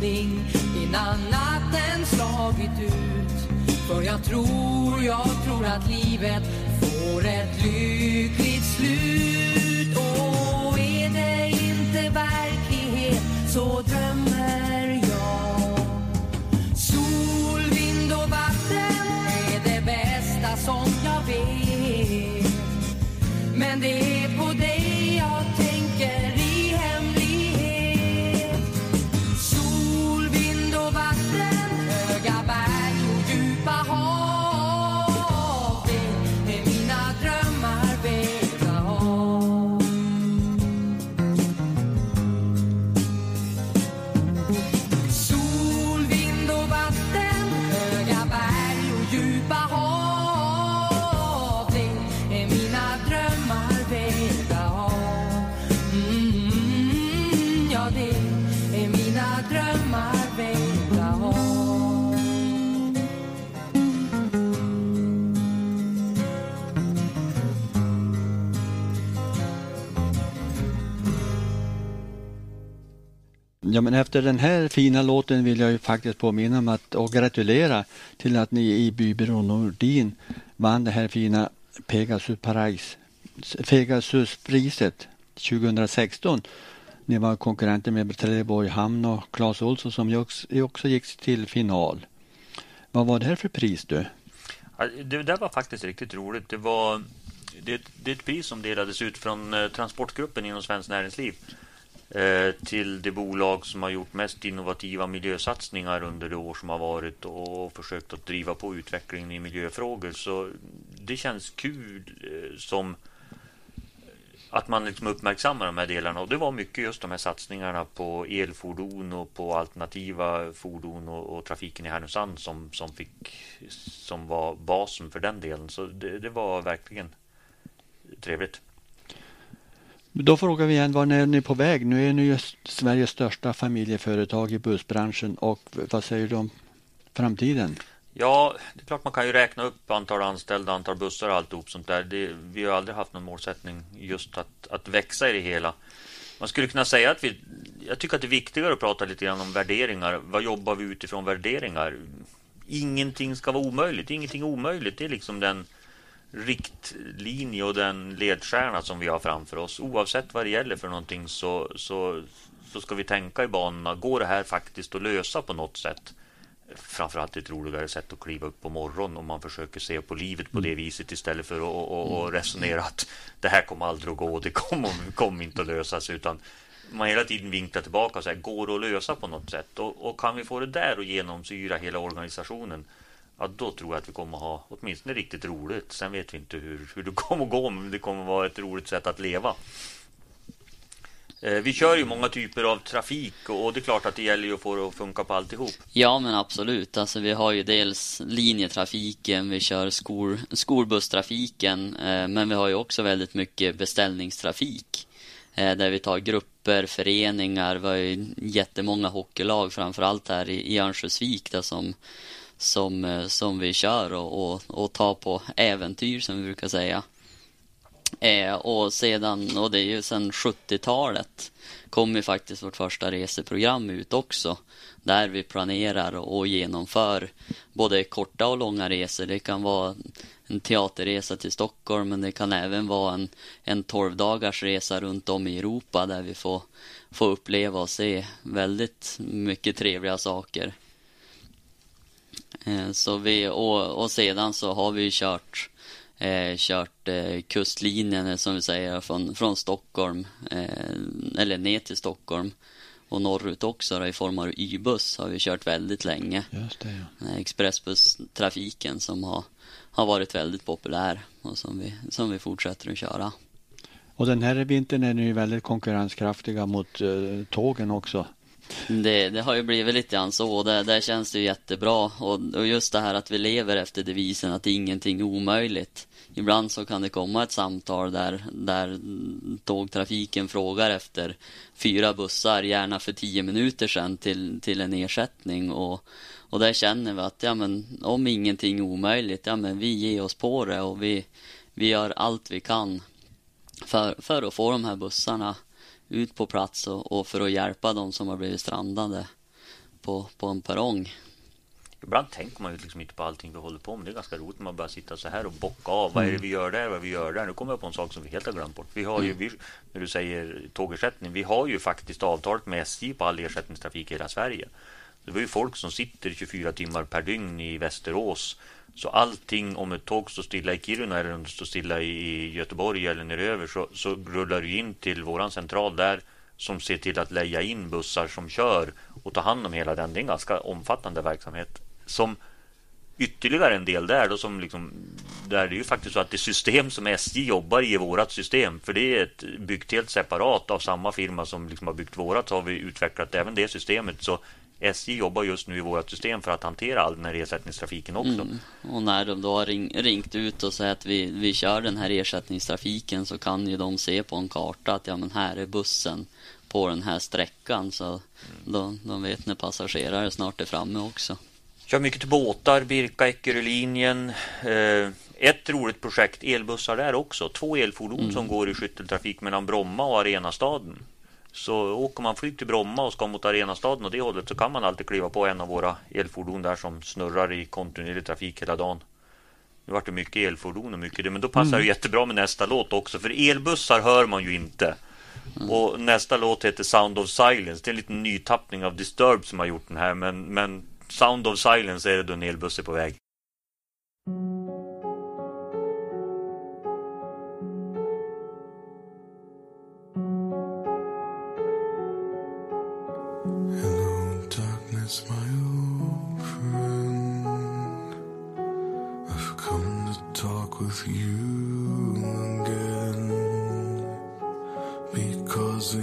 försoning innan natten slagit ut. För jag tror, jag tror att livet får ett lyckligt slut. Och är det inte verklighet så drömmer jag. Sol, vind och vatten är det bästa som jag vet. Men det är på dig Ja, men efter den här fina låten vill jag ju faktiskt påminna om att och gratulera till att ni i Bybro Nordin vann det här fina Pegasus Paris, Pegasuspriset 2016. Ni var konkurrenter med Trelleborg Hamn och Claes Olsson som ju också, också gick till final. Vad var det här för pris du? Det där var faktiskt riktigt roligt. Det, var, det, det är ett pris som delades ut från eh, transportgruppen inom Svenskt Näringsliv Eh, till det bolag som har gjort mest innovativa miljösatsningar under det år som har varit och försökt att driva på utvecklingen i miljöfrågor. Så det känns kul eh, som eh, att man liksom uppmärksammar de här delarna och det var mycket just de här satsningarna på elfordon och på alternativa fordon och, och trafiken i Härnösand som, som, fick, som var basen för den delen. Så det, det var verkligen trevligt. Då frågar vi igen, var är ni på väg? Nu är ni ju Sveriges största familjeföretag i bussbranschen och vad säger du om framtiden? Ja, det är klart man kan ju räkna upp antal anställda, antal bussar och alltihop sånt där. Det, vi har aldrig haft någon målsättning just att, att växa i det hela. Man skulle kunna säga att vi... Jag tycker att det är viktigare att prata lite grann om värderingar. Vad jobbar vi utifrån värderingar? Ingenting ska vara omöjligt. Ingenting är omöjligt. Det är liksom den riktlinje och den ledstjärna som vi har framför oss. Oavsett vad det gäller för någonting så, så, så ska vi tänka i banorna. Går det här faktiskt att lösa på något sätt? Framförallt ett roligare sätt att kliva upp på morgonen om man försöker se på livet på det viset istället för att och, och resonera att det här kommer aldrig att gå, det kommer, kommer inte att lösas utan man hela tiden vinklar tillbaka och säger går det att lösa på något sätt och, och kan vi få det där att genomsyra hela organisationen ja, då tror jag att vi kommer att ha åtminstone riktigt roligt. Sen vet vi inte hur, hur det kommer att gå, men det kommer att vara ett roligt sätt att leva. Eh, vi kör ju många typer av trafik och det är klart att det gäller ju att få det att funka på alltihop. Ja, men absolut. Alltså, vi har ju dels linjetrafiken, vi kör skol, skolbusstrafiken, eh, men vi har ju också väldigt mycket beställningstrafik eh, där vi tar grupper, föreningar. Vi har ju jättemånga hockeylag, framförallt här i, i Örnsköldsvik där som, som, eh, som vi kör och, och, och tar på äventyr som vi brukar säga. Eh, och sedan, och det är ju sedan 70-talet, kom ju faktiskt vårt första reseprogram ut också. Där vi planerar och genomför både korta och långa resor. Det kan vara en teaterresa till Stockholm, men det kan även vara en, en 12 dagars resa runt om i Europa där vi får, får uppleva och se väldigt mycket trevliga saker. Eh, Så vi, och, och sedan så har vi kört, eh, kört eh, kustlinjen eh, som vi säger från, från Stockholm eh, eller ner till Stockholm och norrut också då, i form av Y-buss har vi kört väldigt länge. Just det, ja. Expressbusstrafiken som har, har varit väldigt populär och som vi, som vi fortsätter att köra. Och den här vintern är ni väldigt konkurrenskraftiga mot eh, tågen också. Det, det har ju blivit lite grann så. Det, det känns ju jättebra. Och, och just det här att vi lever efter devisen att ingenting är omöjligt. Ibland så kan det komma ett samtal där, där tågtrafiken frågar efter fyra bussar, gärna för tio minuter sedan, till, till en ersättning. Och, och där känner vi att ja, men, om ingenting är omöjligt, ja, men vi ger oss på det och vi, vi gör allt vi kan för, för att få de här bussarna ut på plats och, och för att hjälpa de som har blivit strandade på, på en perrong. Ibland tänker man ju liksom inte på allting vi håller på med. Det är ganska roligt när man bara sitter så här och bocka av. Vad är det vi gör där? Vad vi gör där? Nu kommer jag på en sak som vi helt har glömt bort. Vi har ju, vi, när du säger tågersättning, vi har ju faktiskt avtalet med SJ på all ersättningstrafik i hela Sverige. Det var ju folk som sitter 24 timmar per dygn i Västerås. Så allting, om ett tåg står stilla i Kiruna eller om det står stilla i Göteborg eller neröver så, så rullar du in till våran central där som ser till att leja in bussar som kör och ta hand om hela den. Det är en ganska omfattande verksamhet som ytterligare en del där då som liksom där det är ju faktiskt så att det system som SJ jobbar i är vårat system för det är ett byggt helt separat av samma firma som liksom har byggt vårat så har vi utvecklat även det systemet så SJ jobbar just nu i vårt system för att hantera all den här ersättningstrafiken också. Mm. Och när de då har ring, ringt ut och sagt att vi, vi kör den här ersättningstrafiken så kan ju de se på en karta att ja men här är bussen på den här sträckan så de, de vet när passagerare snart är framme också. Kör mycket till båtar, Birka, Eckerölinjen. Eh, ett roligt projekt, elbussar där också. Två elfordon som går i skytteltrafik mellan Bromma och Arenastaden. Så åker man flyg till Bromma och ska mot Arenastaden och det hållet så kan man alltid kliva på en av våra elfordon där som snurrar i kontinuerlig trafik hela dagen. Nu vart det mycket elfordon och mycket det, men då passar det jättebra med nästa låt också. För elbussar hör man ju inte. Och nästa låt heter Sound of Silence. Det är en liten nytappning av Disturbed som har gjort den här. Men, men Sound of Silence är det då en elbuss är på väg.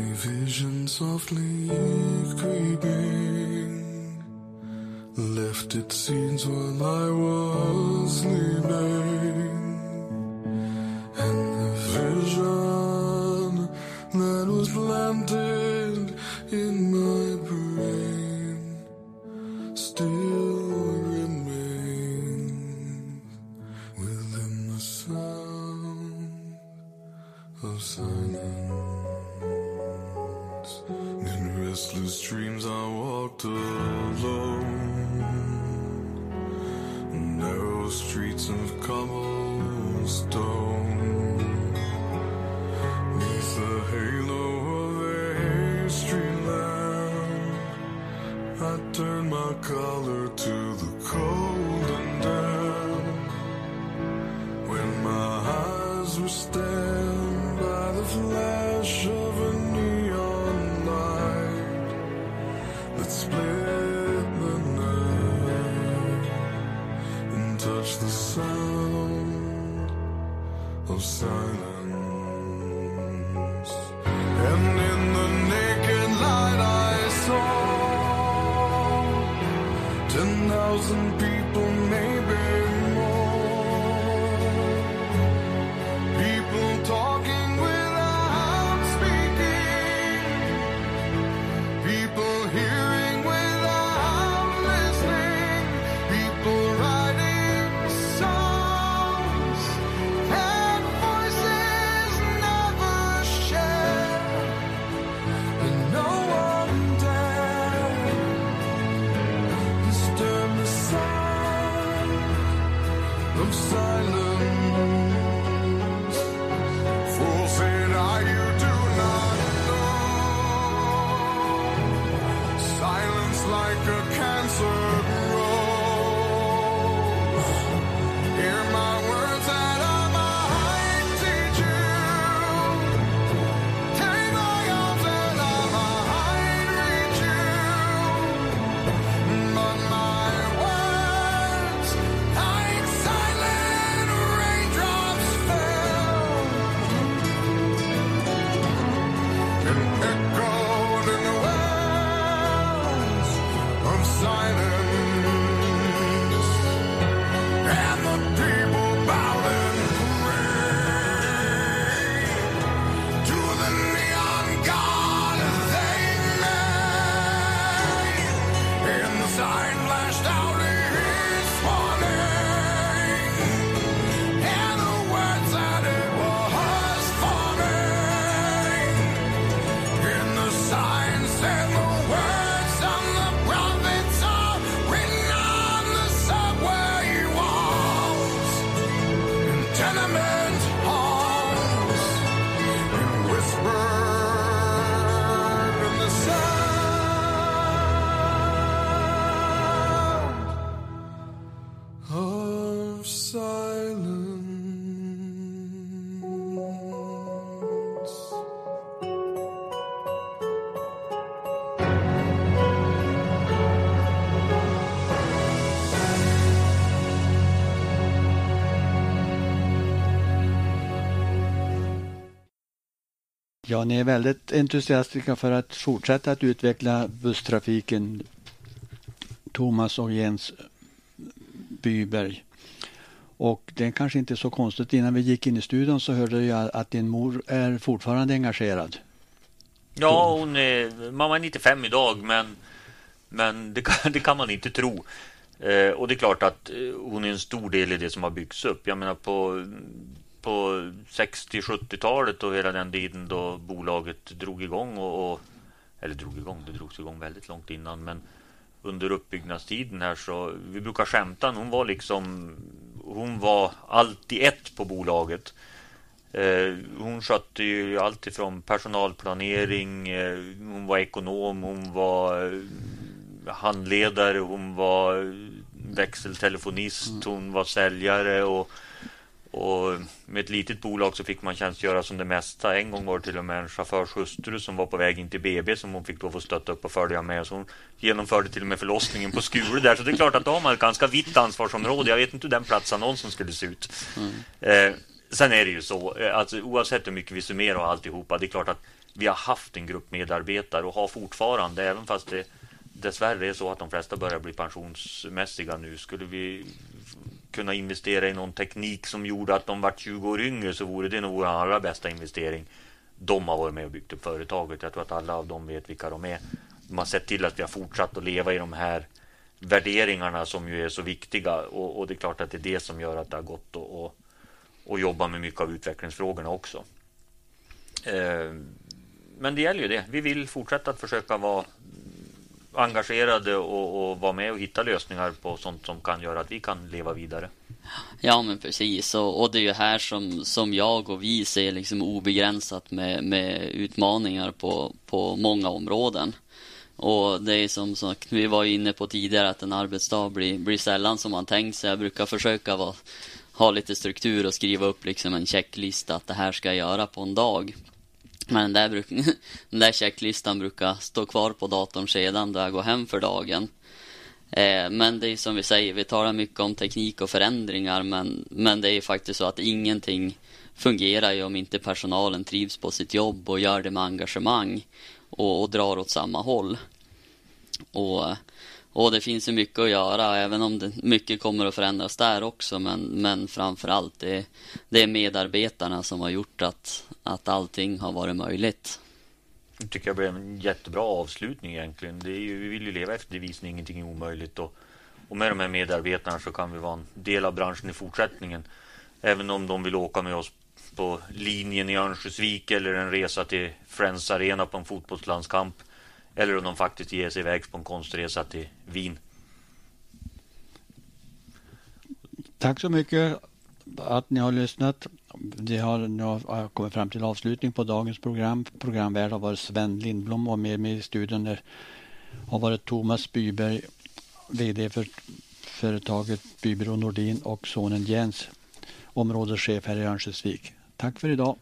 A vision softly creeping left its seeds while I was sleeping. Ja, ni är väldigt entusiastiska för att fortsätta att utveckla busstrafiken. Thomas och Jens Byberg. Och det är kanske inte så konstigt. Innan vi gick in i studion så hörde jag att din mor är fortfarande engagerad. Ja, hon är, mamma är 95 idag, men, men det, kan, det kan man inte tro. Eh, och det är klart att eh, hon är en stor del i det som har byggts upp. Jag menar på, på 60-70-talet och hela den tiden då bolaget drog igång och, och eller drog igång, det drogs igång väldigt långt innan, men under uppbyggnadstiden här så vi brukar skämta, hon var liksom hon var alltid ett på bolaget. Eh, hon skötte ju allt ifrån personalplanering, eh, hon var ekonom, hon var eh, handledare, hon var växeltelefonist, hon var säljare och, och med ett litet bolag så fick man tjänstgöra som det mesta. En gång var det till och med en chaufförs hustru som var på väg in till BB som hon fick då få stötta upp och följa med. Så hon genomförde till och med förlossningen på Skure där. Så det är klart att då har man ett ganska vitt ansvarsområde. Jag vet inte hur den platsannonsen skulle se ut. Eh, sen är det ju så, eh, alltså, oavsett hur mycket vi summerar och alltihopa, det är klart att vi har haft en grupp medarbetare och har fortfarande, även fast det dessvärre är så att de flesta börjar bli pensionsmässiga nu. Skulle vi kunna investera i någon teknik som gjorde att de vart 20 år yngre så vore det nog vår allra bästa investering. De har varit med och byggt upp företaget. Jag tror att alla av dem vet vilka de är. De har sett till att vi har fortsatt att leva i de här värderingarna som ju är så viktiga och, och det är klart att det är det som gör att det har gått att och, och jobba med mycket av utvecklingsfrågorna också. Eh, men det gäller ju det. Vi vill fortsätta att försöka vara engagerade och, och vara med och hitta lösningar på sånt som kan göra att vi kan leva vidare. Ja men precis och, och det är ju här som, som jag och vi ser liksom obegränsat med, med utmaningar på, på många områden. Och det är som sagt, vi var inne på tidigare att en arbetsdag blir, blir sällan som man tänkt sig. Jag brukar försöka vara, ha lite struktur och skriva upp liksom en checklista att det här ska jag göra på en dag. Men den där, bruk, den där checklistan brukar stå kvar på datorn sedan då jag går hem för dagen. Eh, men det är som vi säger, vi talar mycket om teknik och förändringar men, men det är faktiskt så att ingenting fungerar ju om inte personalen trivs på sitt jobb och gör det med engagemang och, och drar åt samma håll. Och, och det finns ju mycket att göra även om det, mycket kommer att förändras där också men, men framför allt det, det är medarbetarna som har gjort att, att allting har varit möjligt. Det tycker jag blev en jättebra avslutning egentligen. Det är ju, vi vill ju leva efter devisen ingenting är omöjligt. Och, och med de här medarbetarna så kan vi vara en del av branschen i fortsättningen. Även om de vill åka med oss på linjen i Örnsköldsvik eller en resa till Friends Arena på en fotbollslandskamp. Eller om de faktiskt ger sig iväg på en konstresa till Wien. Tack så mycket att ni har lyssnat. Det har nu har kommit fram till avslutning på dagens program. Programvärd har varit Sven Lindblom och med mig i studion där har varit Thomas Byberg, VD för företaget Bybro Nordin och sonen Jens, områdeschef här i Örnsköldsvik. Tack för idag.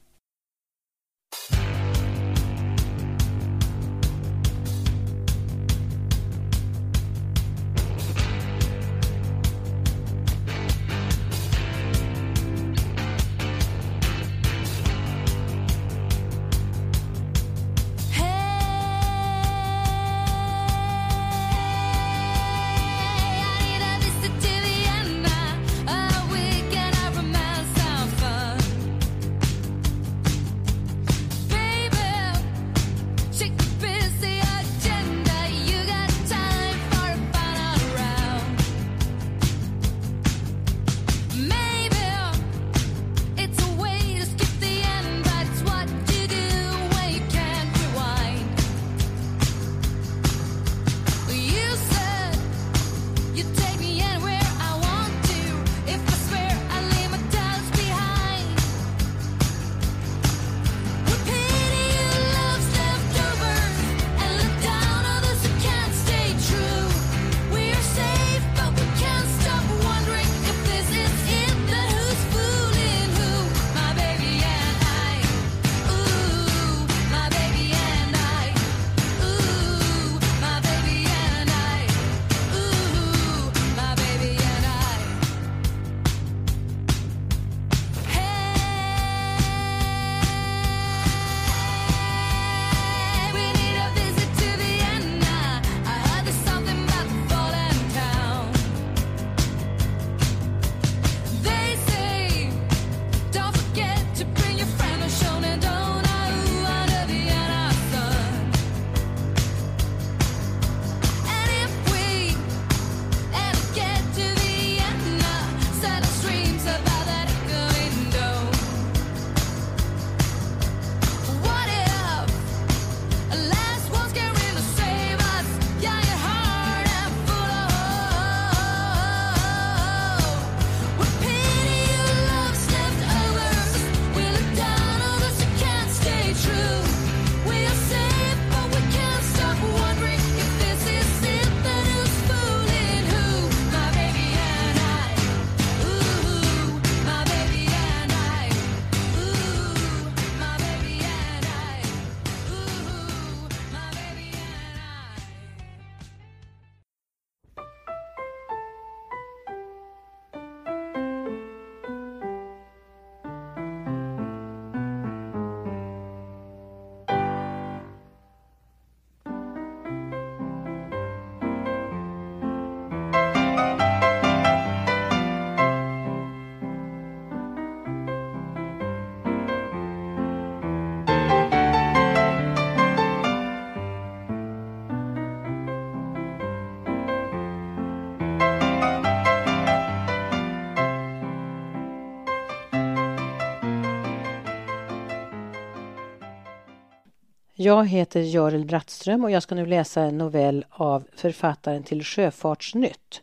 Jag heter Görel Brattström och jag ska nu läsa en novell av författaren till Sjöfartsnytt.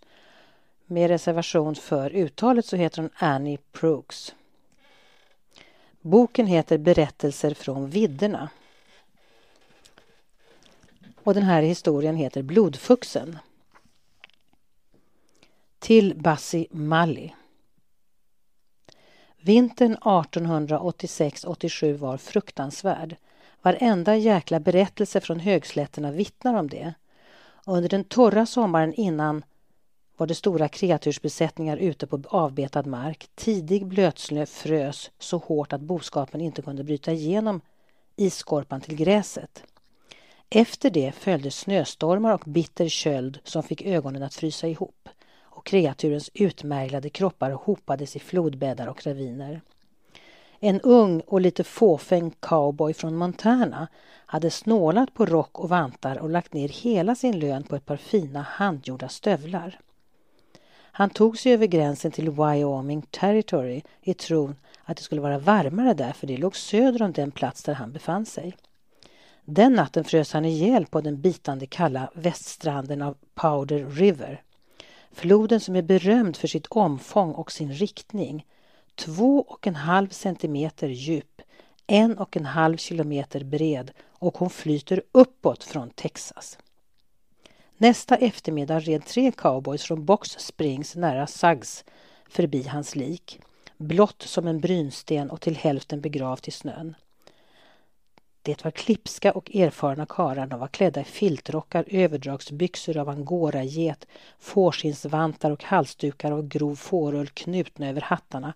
Med reservation för uttalet så heter hon Annie Brooks. Boken heter Berättelser från vidderna. Och den här historien heter Blodfuxen. Till Bassi Mali. Vintern 1886-87 var fruktansvärd. Varenda jäkla berättelse från högslätterna vittnar om det. Under den torra sommaren innan var det stora kreatursbesättningar ute på avbetad mark. Tidig blötsnö frös så hårt att boskapen inte kunde bryta igenom isskorpan till gräset. Efter det följde snöstormar och bitter köld som fick ögonen att frysa ihop och kreaturens utmärglade kroppar hopades i flodbäddar och raviner. En ung och lite fåfäng cowboy från Montana hade snålat på rock och vantar och lagt ner hela sin lön på ett par fina handgjorda stövlar. Han tog sig över gränsen till Wyoming Territory i tron att det skulle vara varmare där för det låg söder om den plats där han befann sig. Den natten frös han ihjäl på den bitande kalla väststranden av Powder River. Floden som är berömd för sitt omfång och sin riktning. Två och en halv centimeter djup, en och en halv kilometer bred och hon flyter uppåt från Texas. Nästa eftermiddag red tre cowboys från Box Springs nära Suggs förbi hans lik, blott som en brynsten och till hälften begravt i snön. Det var klipska och erfarna karlar. De var klädda i filtrockar, överdragsbyxor av angoraget, fårskinnsvantar och halsdukar av grov fårull knutna över hattarna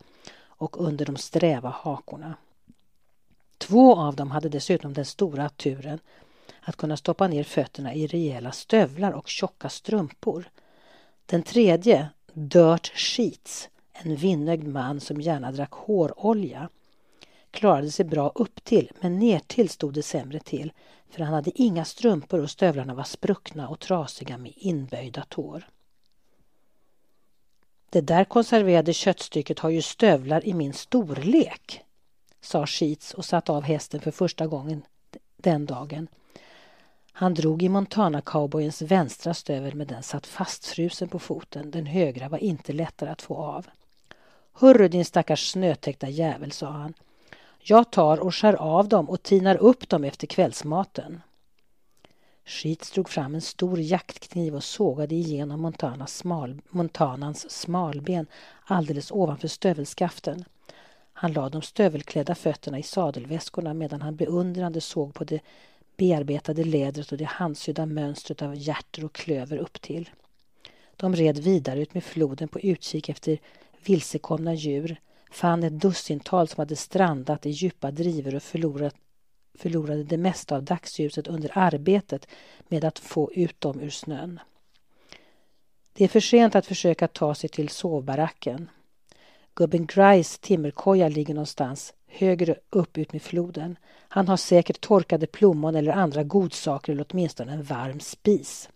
och under de sträva hakorna. Två av dem hade dessutom den stora turen att kunna stoppa ner fötterna i rejäla stövlar och tjocka strumpor. Den tredje, Dirt Sheets, en vinnögd man som gärna drack hårolja, klarade sig bra upp till men nertill stod det sämre till för han hade inga strumpor och stövlarna var spruckna och trasiga med inböjda tår. Det där konserverade köttstycket har ju stövlar i min storlek, sa Sheets och satte av hästen för första gången den dagen. Han drog i Montana-cowboyens vänstra stövel men den satt fastfrusen på foten. Den högra var inte lättare att få av. Hörru din stackars snötäckta jävel, sa han. Jag tar och skär av dem och tinar upp dem efter kvällsmaten. Sheets drog fram en stor jaktkniv och sågade igenom Montanas smal, Montanans smalben alldeles ovanför stövelskaften. Han lade de stövelklädda fötterna i sadelväskorna medan han beundrande såg på det bearbetade lädret och det handsydda mönstret av hjärter och klöver upp till. De red vidare ut med floden på utkik efter vilsekomna djur, fann ett dussintal som hade strandat i djupa drivor och förlorat, förlorade det mesta av dagsljuset under arbetet med att få ut dem ur snön. Det är för sent att försöka ta sig till sovbaracken. Gubben Grice timmerkoja ligger någonstans högre upp ut med floden. Han har säkert torkade plommon eller andra godsaker eller åtminstone en varm spis.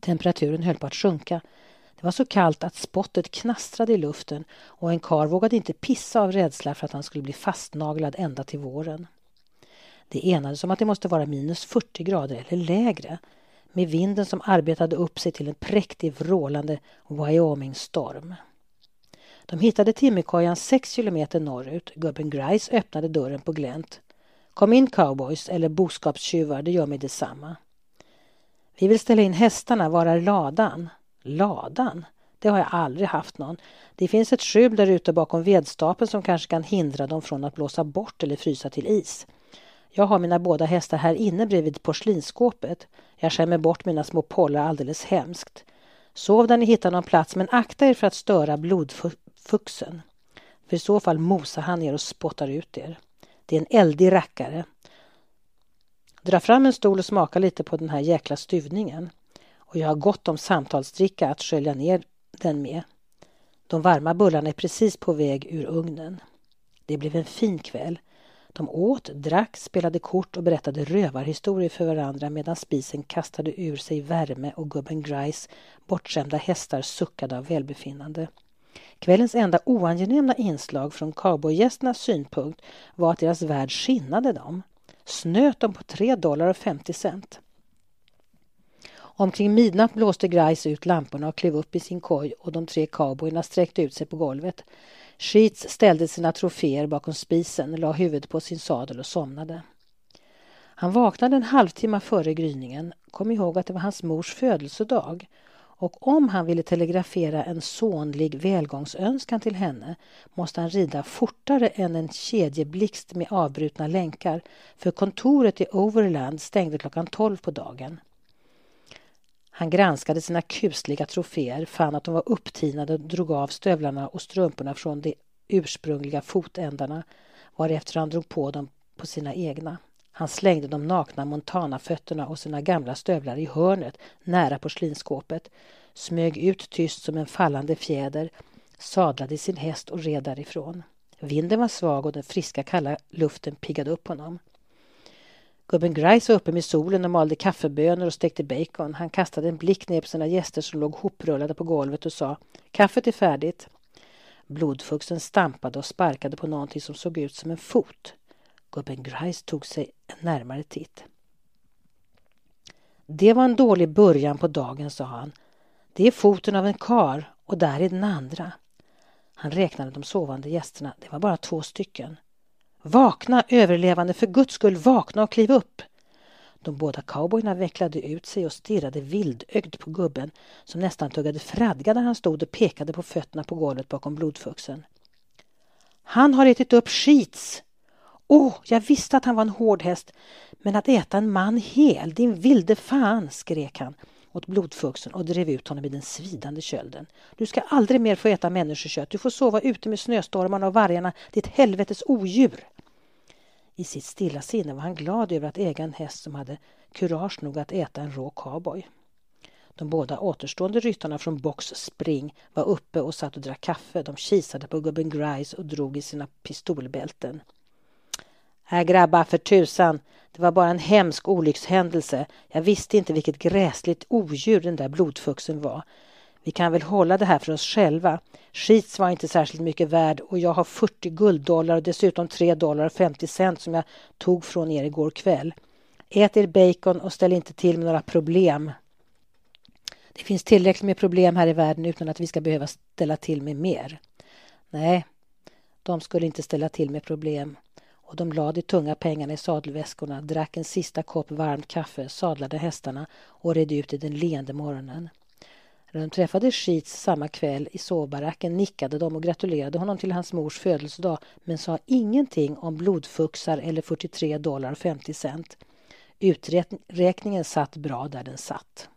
Temperaturen höll på att sjunka. Det var så kallt att spottet knastrade i luften och en kar vågade inte pissa av rädsla för att han skulle bli fastnaglad ända till våren. Det enades om att det måste vara minus 40 grader eller lägre med vinden som arbetade upp sig till en präktig vrålande Wyoming-storm. De hittade timmerkojan sex kilometer norrut. Gubben Grice öppnade dörren på glänt. Kom in cowboys eller boskapstjuvar, det gör mig detsamma. Vi vill ställa in hästarna, var är ladan? Ladan? Det har jag aldrig haft någon. Det finns ett skjul där ute bakom vedstapeln som kanske kan hindra dem från att blåsa bort eller frysa till is. Jag har mina båda hästar här inne bredvid porslinsskåpet. Jag skämmer bort mina små pollar alldeles hemskt. Sov där ni hittar någon plats men akta er för att störa blodfuxen. För i så fall mosar han er och spottar ut er. Det är en eldig rackare. Dra fram en stol och smaka lite på den här jäkla stuvningen. Och jag har gott om samtalsdricka att skölja ner den med. De varma bullarna är precis på väg ur ugnen. Det blev en fin kväll. De åt, drack, spelade kort och berättade rövarhistorier för varandra medan spisen kastade ur sig värme och gubben Grice bortskämda hästar suckade av välbefinnande. Kvällens enda oangenäma inslag från cowboygästernas synpunkt var att deras värld skinnade dem. snöt dem på 3 dollar och 50 cent. Omkring midnatt blåste Grice ut lamporna och klev upp i sin koj och de tre cowboyerna sträckte ut sig på golvet. Sheets ställde sina troféer bakom spisen, la huvudet på sin sadel och somnade. Han vaknade en halvtimme före gryningen, kom ihåg att det var hans mors födelsedag och om han ville telegrafera en sonlig välgångsönskan till henne måste han rida fortare än en kedjeblixt med avbrutna länkar för kontoret i Overland stängde klockan tolv på dagen. Han granskade sina kusliga troféer, fann att de var upptinade och drog av stövlarna och strumporna från de ursprungliga fotändarna varefter han drog på dem på sina egna. Han slängde de nakna montanafötterna och sina gamla stövlar i hörnet nära porslinsskåpet, smög ut tyst som en fallande fjäder, sadlade sin häst och red därifrån. Vinden var svag och den friska kalla luften piggade upp honom. Gubben Grice var uppe med solen och malde kaffebönor och stekte bacon. Han kastade en blick ner på sina gäster som låg hoprullade på golvet och sa Kaffet är färdigt. Blodfuxen stampade och sparkade på någonting som såg ut som en fot. Gubben Grice tog sig en närmare titt. Det var en dålig början på dagen, sa han. Det är foten av en kar och där är den andra. Han räknade de sovande gästerna. Det var bara två stycken. Vakna, överlevande, för guds skull vakna och kliv upp! De båda cowboyerna vecklade ut sig och stirrade vildögd på gubben som nästan tuggade fradga där han stod och pekade på fötterna på golvet bakom blodfuxen. Han har ätit upp skits! Åh, oh, jag visste att han var en hård häst, men att äta en man hel, din vilde fan, skrek han åt blodfuxen och drev ut honom i den svidande kölden. Du ska aldrig mer få äta människokött. Du får sova ute med snöstormarna och vargarna, ditt helvetes odjur. I sitt stilla sinne var han glad över att äga en häst som hade kurage nog att äta en rå cowboy. De båda återstående ryttarna från Box Spring var uppe och satt och drack kaffe. De kisade på gubben Grice och drog i sina pistolbälten. Här grabbar, för tusan. Det var bara en hemsk olyckshändelse. Jag visste inte vilket gräsligt odjur den där blodfuxen var. Vi kan väl hålla det här för oss själva. Skits var inte särskilt mycket värd och jag har 40 gulddollar och dessutom 3 dollar och 50 cent som jag tog från er igår kväll. Ät er bacon och ställ inte till med några problem. Det finns tillräckligt med problem här i världen utan att vi ska behöva ställa till med mer. Nej, de skulle inte ställa till med problem och de lade de tunga pengarna i sadelväskorna, drack en sista kopp varmt kaffe, sadlade hästarna och red ut i den leende morgonen. När de träffade Sheets samma kväll i sovbaracken nickade de och gratulerade honom till hans mors födelsedag men sa ingenting om blodfuxar eller 43 dollar och 50 cent. Uträkningen satt bra där den satt.